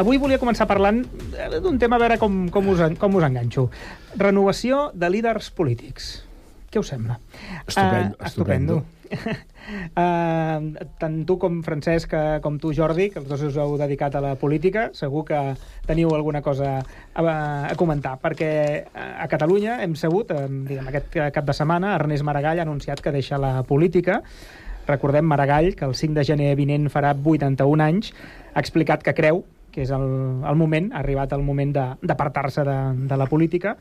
Avui volia començar parlant eh, d'un tema, a veure com, com, us, com us enganxo. Renovació de líders polítics. Què us sembla? Estupendo, Ah, estupendo. Tant tu com Francesc uh, com tu Jordi, que els dos us heu dedicat a la política, segur que teniu alguna cosa a, a comentar, perquè uh, a Catalunya hem sabut, diguem, aquest cap de setmana, Ernest Maragall ha anunciat que deixa la política. Recordem Maragall, que el 5 de gener vinent farà 81 anys, ha explicat que creu que és el, el moment, ha arribat el moment de- d'apartar-se de, de la política,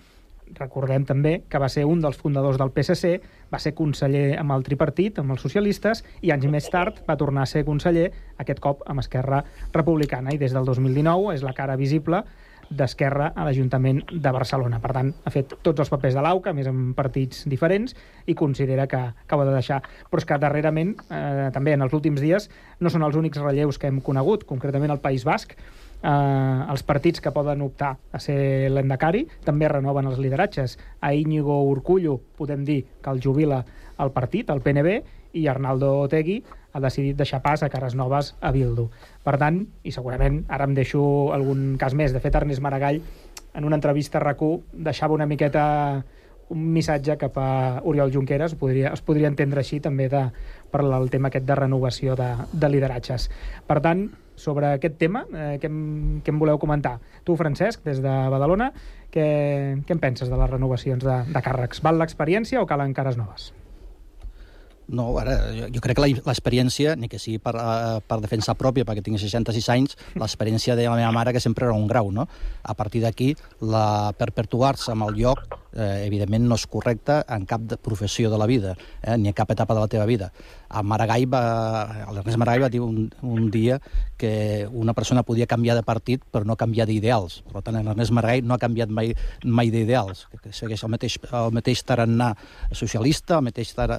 recordem també que va ser un dels fundadors del PSC, va ser conseller amb el tripartit, amb els socialistes, i anys més tard va tornar a ser conseller, aquest cop amb Esquerra Republicana, i des del 2019 és la cara visible d'Esquerra a l'Ajuntament de Barcelona. Per tant, ha fet tots els papers de l'AUCA, més en partits diferents, i considera que, que ho ha de deixar. Però és que darrerament, eh, també en els últims dies, no són els únics relleus que hem conegut, concretament al País Basc, eh, els partits que poden optar a ser l'endacari també renoven els lideratges. A Íñigo Urcullo podem dir que el jubila el partit, el PNB, i Arnaldo Otegui ha decidit deixar pas a cares noves a Bildu. Per tant, i segurament ara em deixo algun cas més, de fet Ernest Maragall en una entrevista a rac deixava una miqueta un missatge cap a Oriol Junqueras, podria, es podria entendre així també de, per el tema aquest de renovació de, de lideratges. Per tant, sobre aquest tema, eh, què, em, què em voleu comentar? Tu, Francesc, des de Badalona, què, què en penses de les renovacions de, de càrrecs? Val l'experiència o calen cares noves? No, ara, jo, jo crec que l'experiència, ni que sigui per, eh, per defensa pròpia, perquè tinc 66 anys, l'experiència de la meva mare que sempre era un grau, no? A partir d'aquí, la perpetuar-se amb el lloc, eh, evidentment no és correcte en cap de professió de la vida, eh, ni en cap etapa de la teva vida. A Maragall va, l'Ernest Maragall va dir un, un dia que una persona podia canviar de partit però no canviar d'ideals. Per tant, l'Ernest Maragall no ha canviat mai, mai d'ideals, que, segueix el mateix, el mateix tarannà socialista, el mateix tar,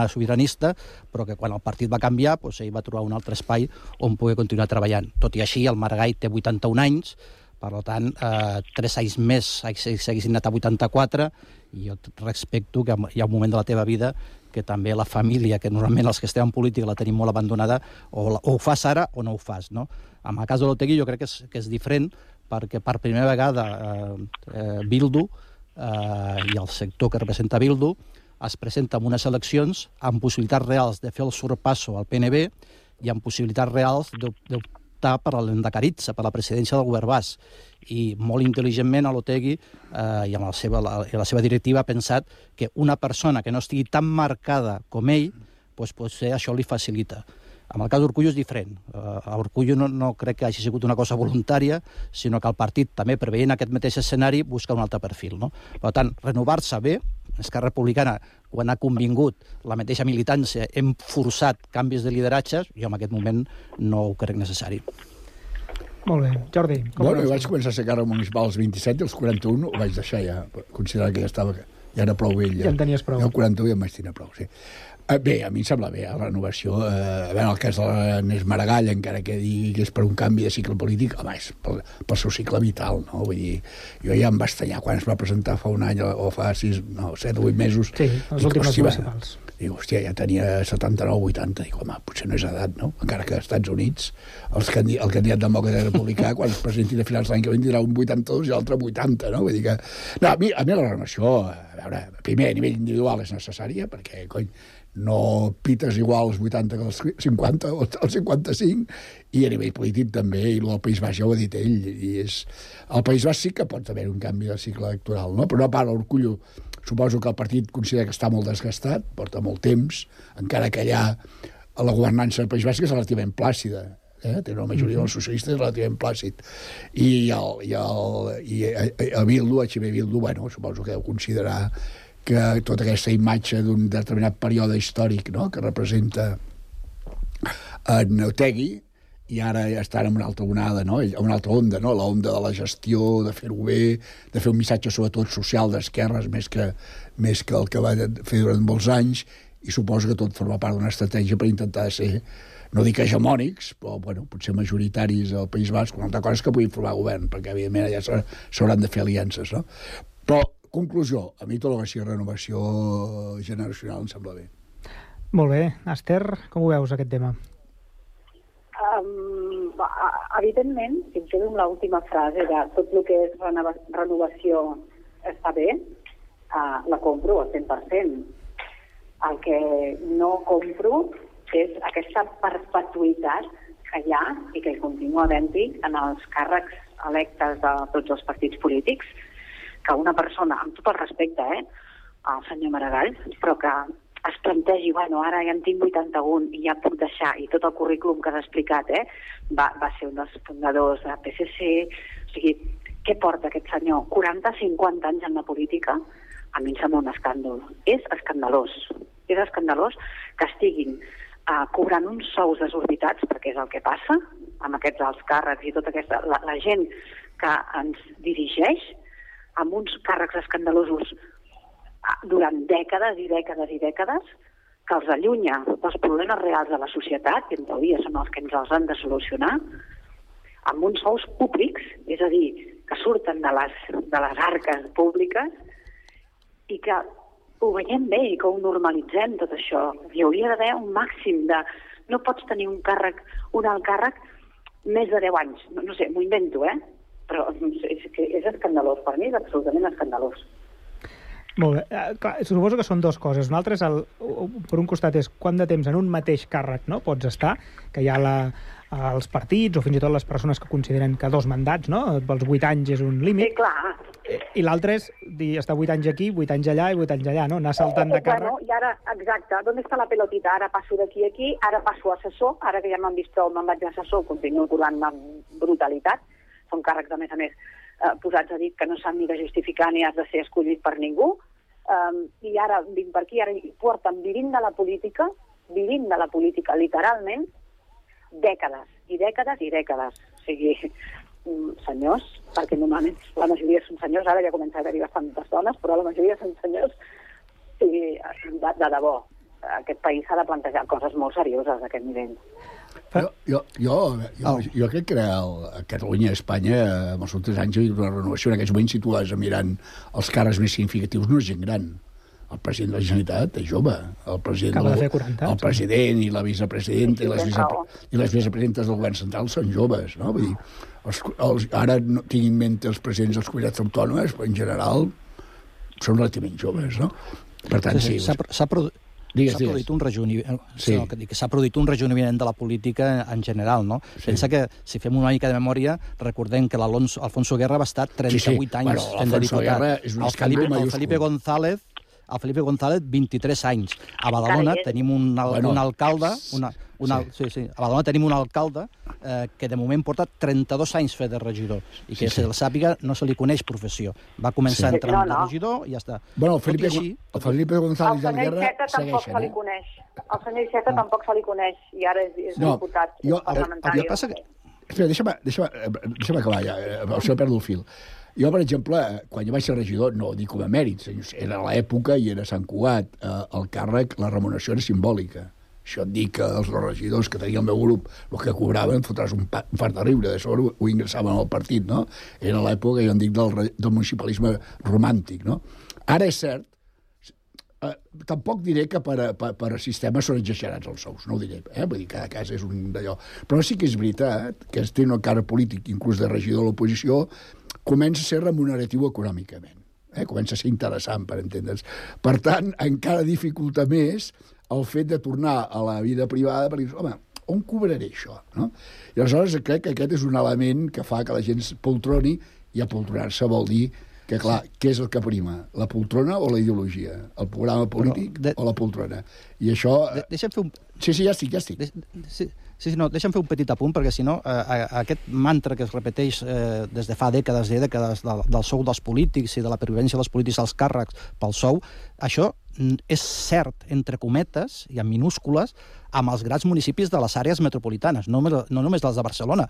tarannà sobiranista, però que quan el partit va canviar, doncs, ell va trobar un altre espai on poder continuar treballant. Tot i així, el Maragall té 81 anys, per tant, eh, tres anys més s'haguessin anat a 84, i jo respecto que hi ha un moment de la teva vida que també la família, que normalment els que estem en política la tenim molt abandonada, o, la, o ho fas ara o no ho fas. No? En el cas de l'Otegui jo crec que és, que és diferent perquè per primera vegada eh, eh, Bildu eh, i el sector que representa Bildu es presenta en unes eleccions amb possibilitats reals de fer el sorpasso al PNB i amb possibilitats reals de, de optar per l'endecaritza, per la presidència del govern basc. I molt intel·ligentment a l'Otegui eh, i amb la seva, la, la seva directiva ha pensat que una persona que no estigui tan marcada com ell, doncs, potser això li facilita. Amb el cas d'Urcullo és diferent. Uh, a Urcullo no, no crec que hagi sigut una cosa voluntària, sinó que el partit, també preveient aquest mateix escenari, busca un altre perfil. No? Per tant, renovar-se bé, Esquerra Republicana, quan ha convingut la mateixa militància, hem forçat canvis de lideratges, jo en aquest moment no ho crec necessari. Molt bé. Jordi, com Bueno, veus? jo vaig començar a ser càrrec municipal als 27 i als 41 ho vaig deixar ja, considerar que ja estava ja era prou vell. Ja en tenies prou. Jo al 41 ja em vaig tenir prou, sí. Eh, Bé, a mi em sembla bé, la renovació. Eh, veure, el cas de l'Ernest Maragall, encara que digui que és per un canvi de cicle polític, home, és pel, pel seu cicle vital, no? Vull dir, jo ja em va estanyar quan es va presentar fa un any o fa sis, no, set o vuit mesos. Sí, les Dic, últimes municipals. Dic, hòstia, ja tenia 79 80. Dic, home, potser no és edat, no? Encara que als Estats Units els candi el candidat demòcrata republicà, quan es presenti a finals de l'any que ve, tindrà un 82 i l'altre 80, no? Vull dir que... No, a mi, a mi la renovació, a veure, primer, a nivell individual és necessària, perquè, cony, no pites igual als 80 que als 50 o als 55 i a nivell polític també, i el País Baix ja ho ha dit ell, i és... Al País Baix sí que pot haver un canvi de cicle electoral, no? però a part l'Orcullo suposo que el partit considera que està molt desgastat, porta molt temps, encara que allà la governança del País Basc és relativament plàcida, eh? té una majoria dels socialistes relativament plàcid. I, el, i, el, i a, a Bildu, a HB Bildu, bueno, suposo que deu considerar que tota aquesta imatge d'un determinat període històric no? que representa en Otegui, i ara ja estan en una altra onada, no? en una altra onda, no? la onda de la gestió, de fer-ho bé, de fer un missatge sobretot social d'esquerres més, que, més que el que va fer durant molts anys, i suposo que tot forma part d'una estratègia per intentar ser, no dic hegemònics, però bueno, potser majoritaris al País Basc, una altra cosa és que puguin formar govern, perquè evidentment s'ha- s'hauran de fer aliances. No? Però, conclusió, a mi tot el que sigui renovació generacional em sembla bé. Molt bé. Esther, com ho veus, aquest tema? Um, evidentment, si em quedo amb l'última frase de tot el que és renova, renovació està bé, uh, la compro al 100%. El que no compro és aquesta perpetuïtat que hi ha i que hi continua havent-hi en els càrrecs electes de tots els partits polítics, que una persona, amb tot el respecte, eh, al senyor Maragall, però que es plantegi, bueno, ara ja en tinc 81 i ja puc deixar, i tot el currículum que has explicat, eh, va, va ser un dels fundadors de PSC, o sigui, què porta aquest senyor? 40-50 anys en la política? A mi em sembla un escàndol. És escandalós. És escandalós que estiguin uh, cobrant uns sous desorbitats, perquè és el que passa, amb aquests alts càrrecs i tota aquesta... La, la gent que ens dirigeix, amb uns càrrecs escandalosos ah, durant dècades i dècades i dècades, que els allunya dels problemes reals de la societat, que en teoria són els que ens els han de solucionar, amb uns sous públics, és a dir, que surten de les, de les arques públiques i que ho veiem bé i que ho normalitzem, tot això. Hi hauria d'haver un màxim de... No pots tenir un càrrec, un alt càrrec, més de 10 anys. No, no sé, m'ho invento, eh? Però és, que és escandalós. Per mi és absolutament escandalós. Molt bé. Eh, clar, suposo que són dues coses. Una altra és, el, per un costat, és quant de temps en un mateix càrrec no, pots estar, que hi ha la, els partits o fins i tot les persones que consideren que dos mandats, no? Els 8 anys és un límit. Sí, clar. I l'altre és dir, estar 8 anys aquí, 8 anys allà i 8 anys allà, no? Anar saltant de càrrec. Bueno, i ara, exacte, d'on està la pelotita? Ara passo d'aquí a aquí, ara passo a assessor, ara que ja m'han vist prou, me'n vaig d'assessor, continuo cobrant amb brutalitat. Són càrrecs, a més a més, eh, posats a dit que no s'han ni de justificar ni has de ser escollit per ningú. Um, I ara vinc per aquí, ara hi porten vivint de la política, vivint de la política, literalment, dècades, i dècades i dècades. O sigui, mm, senyors, perquè normalment la majoria són senyors, ara ja comença a haver-hi bastantes dones, però la majoria són senyors, i de, de debò, aquest país s'ha de plantejar coses molt serioses d'aquest nivell. Jo, jo, jo, jo, jo crec que el, a Catalunya i a Espanya, en els últims anys, hi ha una renovació. En aquests moments, si tu vas mirant els càrrecs més significatius, no és gent gran. El president de la Generalitat és jove. El president, Acaba de del- fer 40 anys, el president i la vicepresidenta i les, tens vice, raó. i les vicepresidentes del govern central són joves, no? Vull dir, els, els, ara no tinc en mente els presidents dels comunitats autònomes, però en general són relativament joves, no? Per tant, sí, s'ha s'ha produ- Digues, s'ha produït un rejuveniment, Sí. sí. no, que s'ha produït un rejuveniment de la política en general, no? Sí. Pensa que, si fem una mica de memòria, recordem que l'Alonso Alfonso Guerra va estar 38 Sí, sí. anys Bueno, fent de diputat. Guerra és un el Felipe, el. Felipe González el Felipe González, 23 anys. A Badalona és. tenim un, al, Bueno, un alcalde... Una, una, sí. sí, sí. A Badalona tenim un alcalde eh, que de moment porta 32 anys fet de regidor i que Sí, sí, sí. se el sàpiga no se li coneix professió. Va començar Sí. entrant No, no, no. de regidor i ja està. Bueno, el i Felipe, així, el Felipe González del senyor Guerra Iceta tampoc segueixen, se li eh? coneix. Al senyor Iceta tampoc se li coneix i ara és, és No, diputat jo- el- parlamentari. el que passa que- Espera, deixa'm, deixa'm, eh, deixa'm acabar ja, eh, o sigui, perdo el fil. Jo, per exemple, quan jo vaig ser regidor, no dic com a mèrit, era l'època i era Sant Cugat, eh, el càrrec, la remuneració era simbòlica. Això et dic que els regidors que tenia el meu grup, el que cobraven, fotràs un, un fart de riure, de sobre ho, ingressaven al partit, no? Era l'època, jo en dic, del, del municipalisme romàntic, no? Ara és cert, eh, tampoc diré que per, per, per sistemes són exagerats els sous, no ho diré, eh? vull dir, cada cas és un d'allò. Però sí que és veritat que es té una cara polític, inclús de regidor de l'oposició, comença a ser remuneratiu econòmicament. Eh? Comença a ser interessant, per entendre's. Per tant, encara dificulta més el fet de tornar a la vida privada per dir, home, on cobraré això? No? I aleshores crec que aquest és un element que fa que la gent poltroni i apoltronar-se vol dir que, clar, què és el que prima? La poltrona o la ideologia? El programa polític de... o la poltrona? I això... De, deixa'm fer un... Sí, sí, ja estic, ja estic. De, sí, sí, sí, no, deixa'm fer un petit apunt, perquè si no, eh, aquest mantra que es repeteix eh, des de fa dècades i dècades del, del sou dels polítics i de la pervivència dels polítics als càrrecs pel sou, això és cert, entre cometes i en minúscules, amb els grans municipis de les àrees metropolitanes, no, només- no només dels de Barcelona.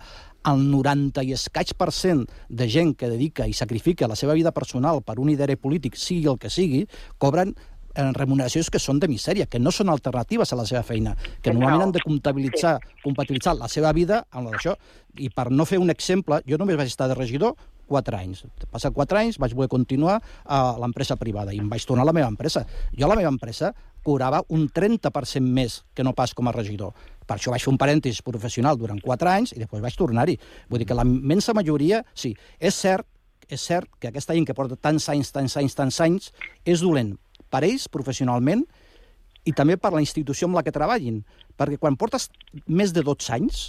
El 90 i escaig per cent de gent que dedica i sacrifica la seva vida personal per un ideari polític, sigui el que sigui, cobren eh, remuneracions que són de misèria, que no són alternatives a la seva feina, que normalment han de comptabilitzar, compatibilitzar la seva vida amb la d'això. I per no fer un exemple, jo només vaig estar de regidor 4 anys. Passat 4 anys vaig voler continuar a l'empresa privada i em vaig tornar a la meva empresa. Jo a la meva empresa cobrava un 30% més que no pas com a regidor. Per això vaig fer un parèntesis professional durant 4 anys i després vaig tornar-hi. Vull dir que la immensa majoria, sí, és cert és cert que aquesta gent que porta tants anys, tants anys, tants anys, és dolent per ells professionalment i també per la institució amb la que treballin. Perquè quan portes més de 12 anys,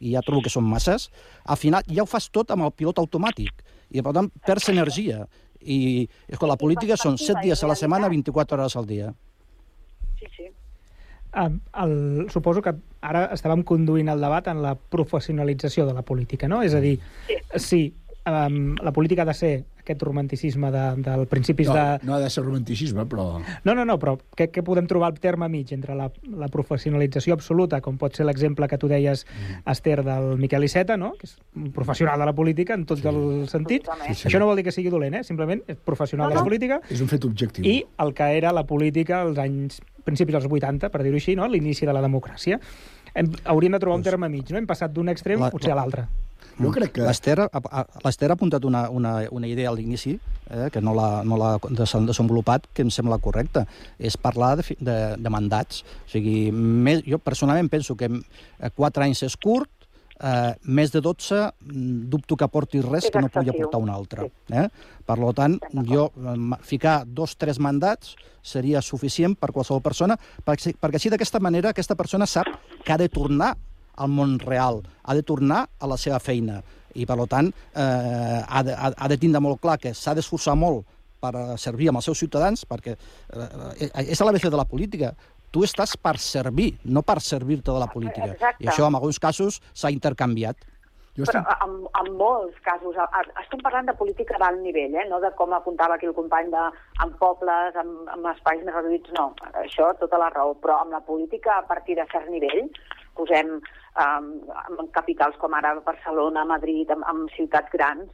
i ja trobo que són masses, al final ja ho fas tot amb el pilot automàtic. I, per tant, perds energia. I, és que la política són 7 dies a la setmana, 24 hores al dia. Sí, sí. Um, el, suposo que ara estàvem conduint el debat en la professionalització de la política, no? És a dir, sí, sí um, la política ha de ser aquest romanticisme de, del principis No, de... no ha de ser romanticisme, però... No, no, no, però què, què podem trobar al terme mig entre la, la professionalització absoluta, com pot ser l'exemple que tu deies, mm. Esther, del Miquel Iceta, no? que és un professional de la política en tots sí. els sentits. Sí, sí. Això no vol dir que sigui dolent, eh? simplement és professional No, de la no. política. És un fet objectiu. I el que era la política als anys principis dels 80, per dir-ho així, no? l'inici de la democràcia. Hem, hauríem de trobar un terme mig, no? Hem passat d'un extrem La- potser a l'altre. Jo crec que... L'Ester ha, ha- apuntat una, una, una idea a l'inici, eh, que no l'ha no desenvolupat, que em sembla correcta. És parlar de, de, de mandats. O sigui, més, jo personalment penso que eh, 4 anys és curt, eh, més de 12 mm, dubto que porti res que no pugui aportar un altre. Eh? Per lo tant, jo eh, ficar dos, tres mandats seria suficient per qualsevol persona, perquè, perquè així d'aquesta manera aquesta persona sap que ha de tornar al món real, ha de tornar a la seva feina i, per tant, eh, ha, de, ha, ha de tindre molt clar que s'ha d'esforçar molt per eh, servir amb els seus ciutadans, perquè eh, eh, és l'ABC de la política. Tu estàs per servir, no per servir-te de la política. Exacte. I això, en alguns casos, s'ha intercanviat. Jo Però en, en molts casos, a- a- estem parlant de política d'alt nivell, eh? no de com apuntava aquí el company de, en pobles, en, en espais més reduïts, no. Això, tota la raó. Però amb la política a partir de cert nivell, posem um, en capitals com ara Barcelona, Madrid, amb, amb ciutats grans,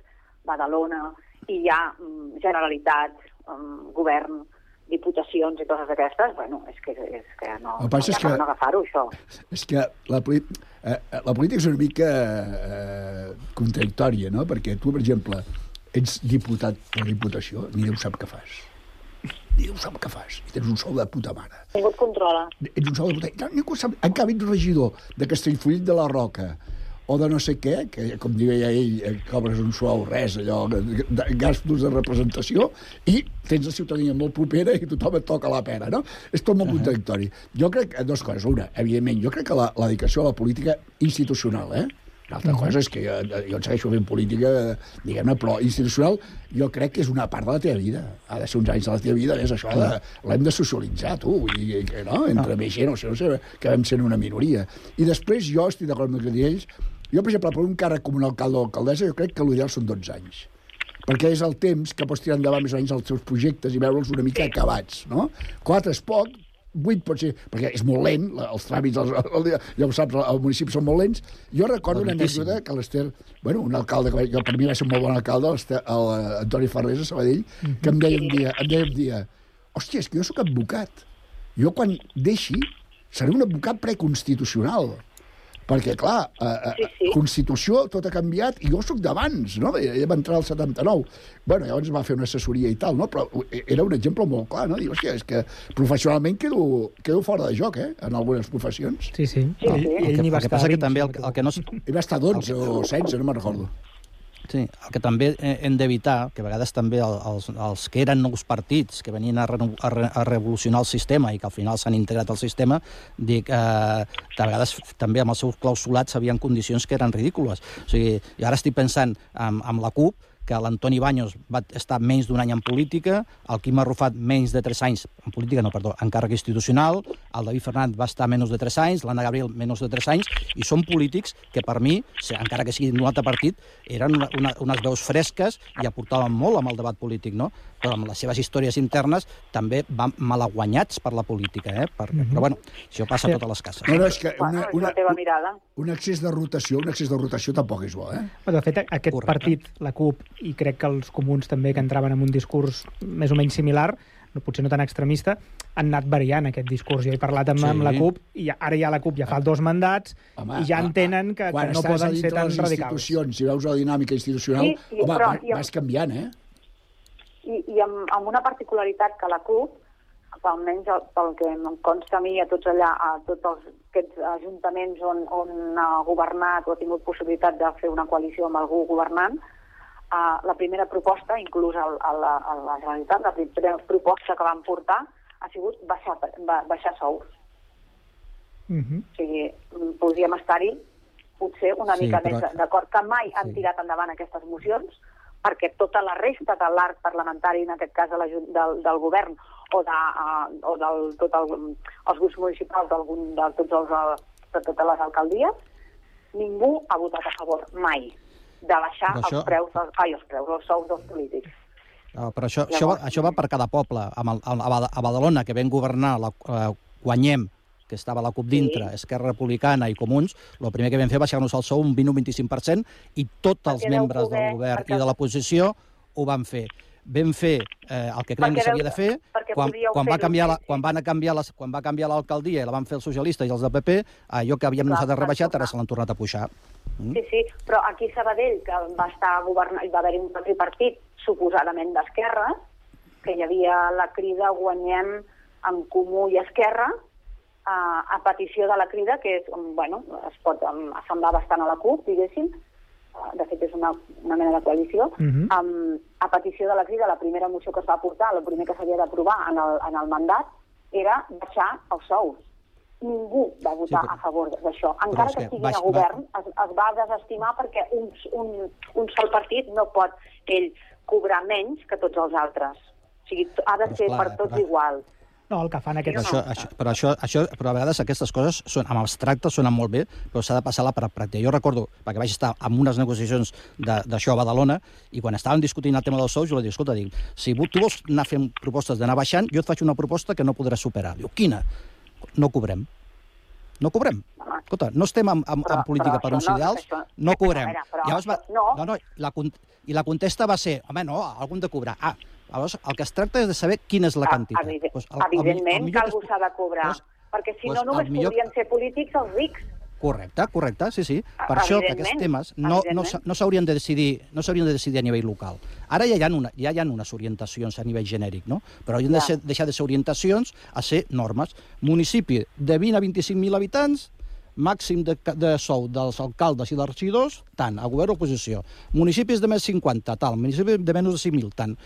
Badalona, i hi ha um, Generalitat, um, govern, diputacions i coses d'aquestes, bueno, és que, és que no, no, és que- no agafar-ho, això. És que la, eh, eh, la política és una mica eh, contradictòria, no? Perquè tu, per exemple, ets diputat per diputació, ni Déu sap què fas. Ni Déu sap què fas. I tens un sou de puta mare. Ningú et controla. Ets un sou de puta... No, ningú sap... En canvi, ets regidor de Castellfollit de la Roca o de no sé què, que com deia ell, eh, cobres un suau res, allò, gastos de representació, i tens la ciutadania molt propera i tothom et toca la pera, no? És tot molt contradictori. Jo crec que dues coses. Una, evidentment, jo crec que la, la dedicació a la política institucional, eh? L'altra cosa és que jo, jo segueixo fent política, diguem-ne, però institucional jo crec que és una part de la teva vida. Ha de ser uns anys de la teva vida, és això, de- l'hem de socialitzar, tu, vull dir, que, no? entre més gent, o sigui, no sé, que vam ser una minoria. I després jo estic d'acord amb el que diu ells, jo, per exemple, per un càrrec com un alcalde o alcaldessa, jo crec que l'ideal són 12 anys perquè és el temps que pots tirar endavant més o menys els teus projectes i veure'ls una mica acabats, no? Quatre és poc, vuit pot ser, perquè és molt lent, els tràmits, els, el, ja ho saps, al municipi són molt lents. Jo recordo una anècdota que l'Ester, bueno, un alcalde, que, que per mi va ser un molt bon alcalde, l'Ester- el, eh, Antoni Ferrés, a Sabadell, que em deia un dia, em deia un dia, hòstia, és que jo sóc advocat. Jo quan deixi seré un advocat preconstitucional. Perquè, clar, eh, eh, sí, sí. Constitució, tot ha canviat, i jo sóc d'abans, no? Ella va entrar al 79. Bueno, llavors va fer una assessoria i tal, no? Però era un exemple molt clar, no? Diu, hòstia, és que professionalment quedo, quedo fora de joc, eh? En algunes professions. Sí, sí. Sí, sí. n'hi va El que estar passa que també el, el que no... Ell va estar 12 o 16, no me'n recordo. Sí, el que també he- hem d'evitar, que a vegades també el- els, els que eren nous partits, que venien a, reno- a, re, a revolucionar el sistema i que al final s'han integrat al sistema, dic, eh, a vegades també amb els seus clausulats havien condicions que eren ridícules. O sigui, i ara estic pensant en, en la CUP, que l'Antoni Baños va estar menys d'un any en política, el Quim Arrufat menys de 3 anys, en política no, perdó, en càrrec institucional, el David Fernández va estar menys de 3 anys, l'Anna Gabriel menys de 3 anys, i són polítics que per mi, encara que siguin d'un altre partit, eren una, una, unes veus fresques i aportaven molt amb el debat polític, no? Però amb les seves històries internes també van malaguanyats per la política, eh? Per, Mhm. Però bueno, això passa a totes les cases. No, no, és que una, una, teva mirada. un excés de rotació, un excés de rotació tampoc és bo, eh? De fet, aquest Correcte. partit, la CUP, i crec que els comuns també, que entraven amb un discurs més o menys similar, no, potser no tan extremista, han anat variant aquest discurs. Jo he parlat amb, Sí. amb la CUP, i ara ja la CUP ja fa dos mandats, Home, i ja a- a- entenen que, que Quan no estàs a poden dintre ser tan les radicals. institucions i veus la dinàmica institucional, Sí, sí, home, però va- jo- vas canviant, eh? I, i amb, amb una particularitat que la CUP, almenys el- pel que em consta a mi, a tots allà, a tots els, aquests ajuntaments on, on ha governat o ha tingut possibilitat de fer una coalició amb algú governant, uh, la primera proposta, inclús a, a, la, a la Generalitat, la primera proposta que van portar ha sigut baixar, ba, baixar sous. Uh -huh. O sigui, podríem estar-hi potser una Sí, mica però- més d'acord, que mai han tirat endavant aquestes mocions, perquè tota la resta de l'arc parlamentari, en aquest cas de la, del, del govern, o de, uh, o del, tot el, els grups municipals d'algun- de, tots els, de totes les alcaldies, ningú ha votat a favor mai de baixar això- els preus, dels, ai, els preus, els sous dels polítics. No, però això, això, va, això va per cada poble. Amb el, a, Bada- a Badalona, que vam governar, la, eh, guanyem, que estava la CUP dintre, sí. Esquerra Republicana i Comuns, el primer que vam fer va baixar-nos el sou un 20 o 25% i tots els membres poder- del govern perquè- i de l'oposició ho van fer. Vam fer eh, el que creiem que s'havia de fer. Quan, quan, va canviar la, quan, van a canviar les, quan va canviar l'alcaldia i la van fer els socialistes i els del PP, allò que havíem Clar, nosaltres rebaixat, ara se l'han tornat a pujar. Mm? Sí, sí, però aquí a Sabadell, que va estar governant, va haver-hi un tripartit suposadament d'esquerra, que hi havia la crida Guanyem en Comú i Esquerra, a, a petició de la crida, que és, bueno, es pot um, assemblar bastant a la CUP, diguéssim, Uh, de fet és una, una mena de coalició, Mhm. um, a petició de la crida, la primera moció que es va portar, el primer que s'havia d'aprovar en, el, en el mandat, era baixar els sous. Ningú va votar Sí, però- a favor d'això. Encara que que estiguin baix- a govern, es, es va desestimar perquè un, un, un sol partit no pot ell cobrar menys que tots els altres. O sigui, ha de Però ser esclar, per tots però- igual. No, el que fan Però aquests... això, això, però, això, això, però a vegades aquestes coses són, amb abstracte sonen molt bé, però s'ha de passar a la pràctica. Jo recordo, perquè vaig estar en unes negociacions de- d'això a Badalona, i quan estàvem discutint el tema dels sous, jo li dic, escolta, dic, si tu vols anar fent propostes d'anar baixant, jo et faig una proposta que no podràs superar. Diu, quina? No cobrem. No cobrem. Escolta, no estem en, en, en política però per uns no, ideals, això- no cobrem. veure, però Llavors va, no. no, no, la, I la contesta va ser, home, no, algun de cobrar. Ah, llavors el que es tracta és de saber quina és la quantitat. Evident, Pues el- el mi- el evidentment millor que algú s'ha de cobrar, Pues- perquè si pues no només el millor- podrien ser polítics els rics. Correcte, correcte, sí, sí. Per això que aquests Evidentment, temes no, no, evidentment. no s'haurien de decidir no s'haurien de decidir a nivell local. Ara ja hi ha, una, ja hi ha unes orientacions a nivell genèric, no? Però haurien de Ja. ser, deixar de ser orientacions a ser normes. Municipi de 20 a 25.000 habitants, màxim de, de sou dels alcaldes i dels regidors, tant, a govern o oposició. Municipis de més 50, tal, municipis de menys de 5.000, tant.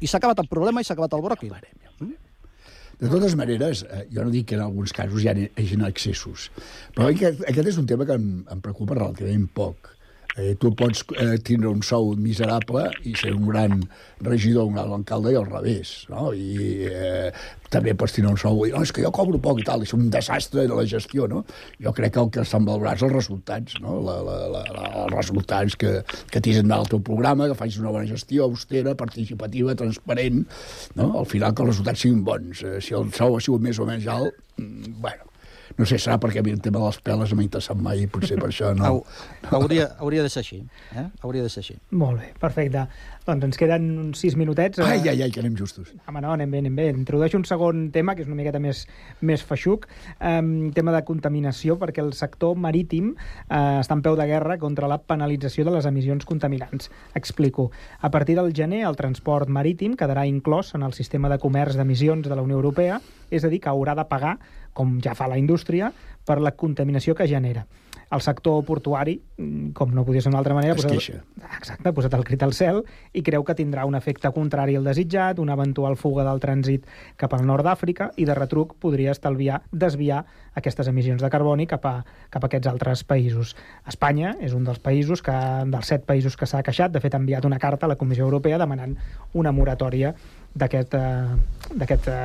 I s'ha acabat el problema i s'ha acabat el bròquil. De totes maneres, eh, jo no dic que en alguns casos hi ha hagin excessos, però aquest, aquest és un tema que em, em preocupa relativament poc. Eh, tu pots eh, tindre un sou miserable i ser un gran regidor, un gran alcalde i al revés, no? I eh, també pots tindre un sou no, és que jo cobro poc i tal, és un desastre de la gestió, no? Jo crec que el que s'han valorat els resultats, no? La, la, la, la, els resultats que, que tens en el teu programa, que facis una bona gestió austera, participativa, transparent, no? Al final que els resultats siguin bons. Eh, si el sou ha sigut més o menys alt, mm, bueno, no sé, serà perquè a mi el tema de les peles no m'ha interessat mai i potser per això no... Hauria, hauria de ser així. Eh? Hauria de ser així. Molt bé, perfecte. Doncs ens queden uns sis minutets. Ai, ai, ai, que anem justos. Home, no, anem bé, anem bé. Introdueixo un segon tema, que és una miqueta més, més feixuc, um, tema de contaminació, perquè el sector marítim uh, està en peu de guerra contra la penalització de les emissions contaminants. Explico. A partir del gener, el transport marítim quedarà inclòs en el sistema de comerç d'emissions de la Unió Europea, és a dir, que haurà de pagar, com ja fa la indústria, per la contaminació que genera. El sector portuari, mm, com no podia ser d'una altra manera... Es posat- queixa. Exacte, ha posat el crit al cel i creu que tindrà un efecte contrari al desitjat, una eventual fuga del trànsit cap al nord d'Àfrica i de retruc podria estalviar, desviar aquestes emissions de carboni cap a, cap a aquests altres països. Espanya és un dels països que, dels set països que s'ha queixat, de fet ha enviat una carta a la Comissió Europea demanant una moratòria eh, eh, d'aquesta,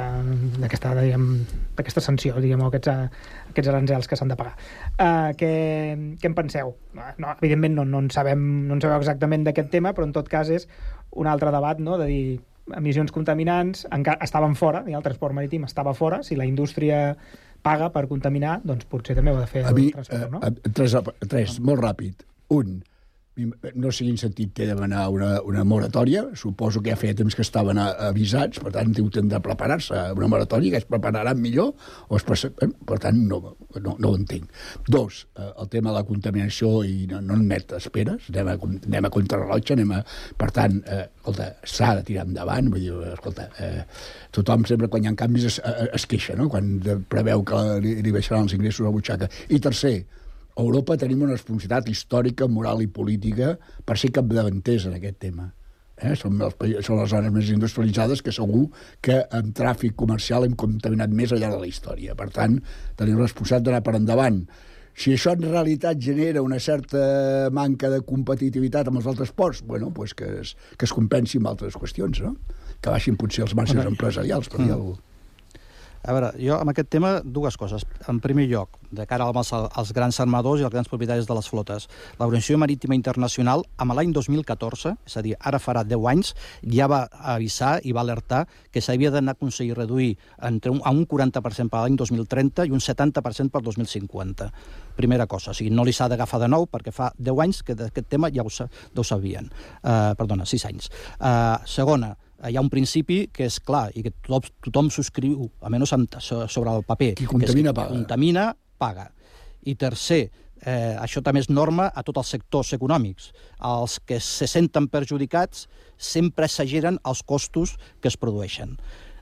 d'aquesta sanció, diguem, o aquests, eh, aquests aranzels que s'han de pagar. Uh, què, què en penseu? No, evidentment no, no, en sabem, no en sabeu exactament d'aquest tema, però en tot cas és un altre debat no? de dir emissions contaminants encara estaven fora, i el transport marítim estava fora, si la indústria paga per contaminar, doncs potser també ho ha de fer A mi, el transport, no? eh, tres, tres, molt ràpid. Un, no sé quin sentit té demanar una, una moratòria, suposo que ja feia temps que estaven avisats, per tant, deuen de preparar-se una moratòria, que es prepararan millor, o es prese- eh, per tant, no, no, no ho entenc. Dos, eh, el tema de la contaminació i no, no admet esperes, anem a, anem a contrarrellotge, anem a... Per tant, eh, escolta, s'ha de tirar endavant, vull dir, escolta, eh, tothom sempre quan hi ha canvis es, eh, es queixa, no?, quan preveu que li, li baixaran els ingressos a la butxaca. I tercer, a Europa tenim una responsabilitat històrica, moral i política per ser capdavanters en aquest tema. Eh? Som, els, són les zones més industrialitzades que segur que en tràfic comercial hem contaminat més al llarg de la història. Per tant, tenim la responsabilitat d'anar per endavant. Si això en realitat genera una certa manca de competitivitat amb els altres ports, bueno, pues que, es, que es compensi amb altres qüestions, no? Que baixin potser els marges empresarials, per dir mm. alguna cosa. A veure, jo amb aquest tema dues coses. En primer lloc, de cara als, als grans armadors i als grans propietaris de les flotes, l'Organització Marítima Internacional, amb l'any 2014, és a dir, ara farà 10 anys, ja va avisar i va alertar que s'havia d'anar a aconseguir reduir entre un, a un 40% per l'any 2030 i un 70% per 2050. Primera cosa, o sigui, no li s'ha d'agafar de nou perquè fa 10 anys que d'aquest tema ja ho, ja ho sabien. Uh, perdona, 6 anys. Uh, segona, hi ha un principi que és clar i que tothom, tothom subscriu, almenys so- sobre el paper. Qui contamina, que és, paga. Contamina, paga. I tercer, eh, això també és norma a tots els sectors econòmics. Els que se senten perjudicats sempre exageren els costos que es produeixen.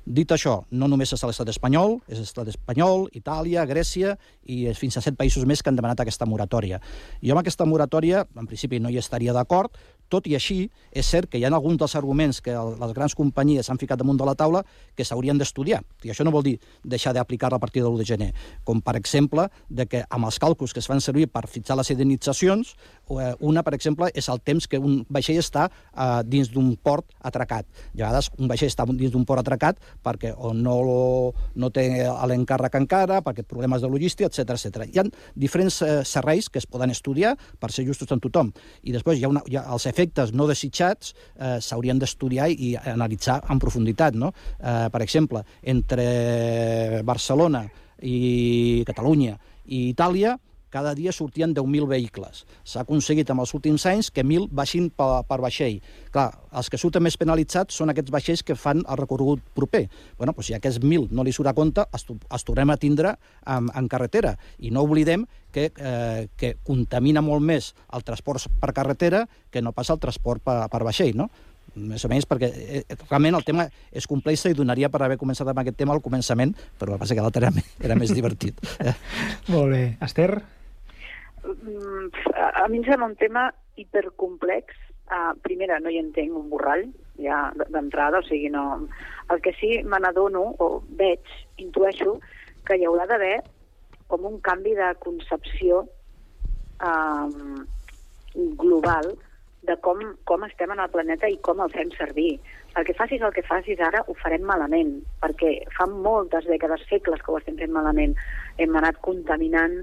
Dit això, no només és l'estat espanyol, és l'estat espanyol, Itàlia, Grècia i fins a set països més que han demanat aquesta moratòria. Jo amb aquesta moratòria, en principi, no hi estaria d'acord, tot i així, és cert que hi ha alguns dels arguments que les grans companyies han ficat damunt de la taula que s'haurien d'estudiar. I això no vol dir deixar d'aplicar a partir de l'1 de gener, com per exemple de que amb els càlculs que es fan servir per fixar les indemnitzacions, una, per exemple, és el temps que un vaixell està eh, dins d'un port atracat. A vegades un vaixell està dins d'un port atracat perquè o no, no té l'encàrrec encara, perquè problemes de logística, etc etc. Hi ha diferents eh, serveis que es poden estudiar per ser justos amb tothom. I després hi ha, una, hi ha els efectes no desitjats eh, s'haurien d'estudiar i analitzar en profunditat. No? Eh, per exemple, entre Barcelona i Catalunya i Itàlia cada dia sortien 10.000 vehicles. S'ha aconseguit amb els últims anys que 1.000 baixin per, per vaixell. Clar, els que surten més penalitzats són aquests vaixells que fan el recorregut proper. bueno, doncs si aquests 1.000 no li surt a compte, els, els tornem a tindre en, en carretera. I no oblidem que, eh, que contamina molt més el transport per carretera que no passa el transport per, per vaixell, no? més o menys perquè eh, realment el tema és complex i donaria per haver començat amb aquest tema al començament, però el que passa que l'altre era, era més divertit. Eh? Molt bé. Esther? Mm, A mi em sembla un tema hipercomplex. Uh, primera, no hi entenc un borrall, ja d'entrada, o sigui, no... El que sí me n'adono, o veig, intueixo, que hi haurà d'haver com un canvi de concepció um, global de com, com estem en el planeta i com el fem servir. El que facis el que facis ara ho farem malament, perquè fa moltes dècades, segles que ho estem fent malament. Hem anat contaminant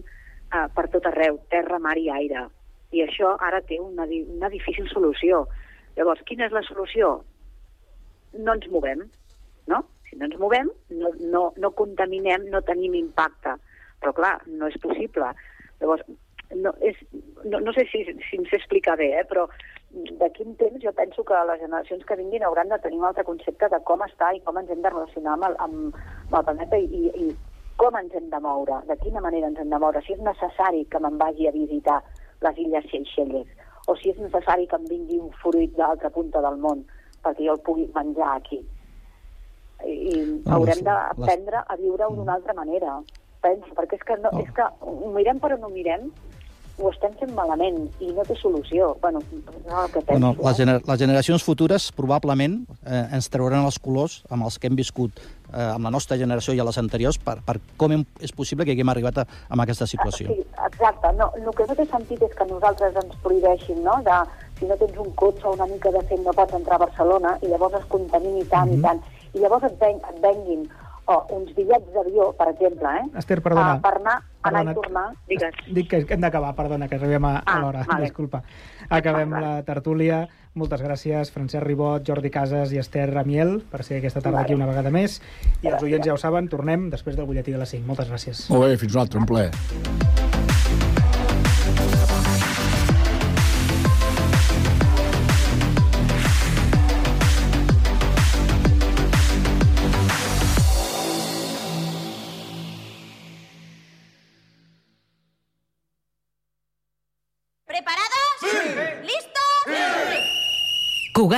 uh, per tot arreu, terra, mar i aire. I això ara té una, una difícil solució. Llavors, quina és la solució? No ens movem, no? Si no ens movem, no, no, no contaminem, no tenim impacte. Però clar, no és possible. Llavors, no, és, no, no sé si, si em sé explicar bé, eh, però d'aquí un temps jo penso que les generacions que vinguin hauran de tenir un altre concepte de com està i com ens hem de relacionar amb el, amb, amb el planeta i, i, i com ens hem de moure, de quina manera ens hem de moure, si és necessari que me'n vagi a visitar les illes Seychelles, o si és necessari que em vingui un fruit de l'altra punta del món perquè jo el pugui menjar aquí. I, i No, haurem d'aprendre a viure-ho d'una altra manera, penso, perquè és que, no, és que ho mirem però no mirem, ho estem fent malament i no té solució. Bueno, no el que penso. No, les, gener les generacions futures probablement eh, ens trauran els colors amb els que hem viscut eh, amb la nostra generació i a les anteriors per, per com hem, és possible que haguem arribat a, a aquesta situació. Sí, exacte. No, el que no té sentit és que nosaltres ens prohibeixin, no?, de si no tens un cotxe o una mica de fet no pots entrar a Barcelona i llavors es contamini tant mm -hmm. i tant. I llavors et, ven, et venguin oh, uns bitllets d'avió, per exemple, eh? Esther, perdona. Uh, per anar Perdona. i tornar, digues. Dic que hem d'acabar, perdona, que arribem a, a Ah, l'hora. vale. Disculpa. Acabem la tertúlia. Moltes gràcies, Francesc Ribot, Jordi Casas i Esther Ramiel, per ser aquesta tarda aquí una vegada més. I els oients ja ho saben, tornem després del butlletí de les 5. Moltes gràcies. Molt bé, fins un altre, un plaer.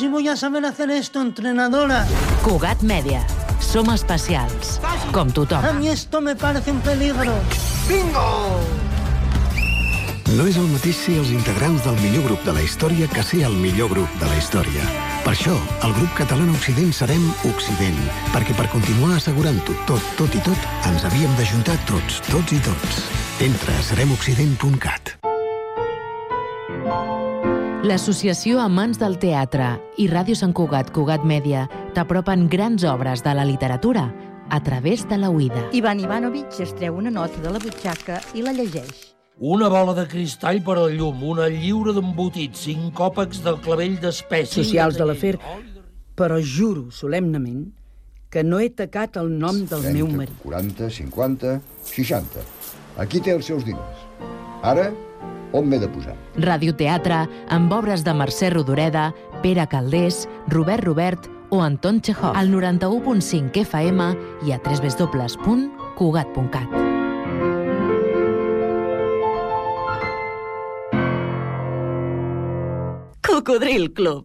Si voy a saber hacer esto, entrenadora. Cugat Mèdia. Som especials, com tothom. A mí esto me parece un peligro. ¡Bingo! No és el mateix ser els integrants del millor grup de la història que ser el millor grup de la història. Per això, el grup català Occident serem Occident, perquè per continuar assegurant-ho tot, tot i tot, ens havíem d'ajuntar tots, tots i tots. Entra a seremoccident.cat. L'Associació Amants del Teatre i Ràdio Sant Cugat Cugat Mèdia t'apropen grans obres de la literatura a través de la oïda. Ivan Ivanovich es treu una nota de la butxaca i la llegeix. Una bola de cristall per al llum, una lliura d'embotit, cinc còpecs del clavell d'espècie... socials de l'afer, però juro solemnament que no he tacat el nom del 30, meu marit. 40, 50, 60. Aquí té els seus diners. Ara, on m'he de posar? Radioteatre amb obres de Mercè Rodoreda, Pere Caldés, Robert Robert o Anton Chekhov. Al 91.5 FM i a www.cugat.cat. Cocodril Club.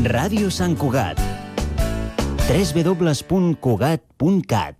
Ràdio Sant Cugat. www.cugat.cat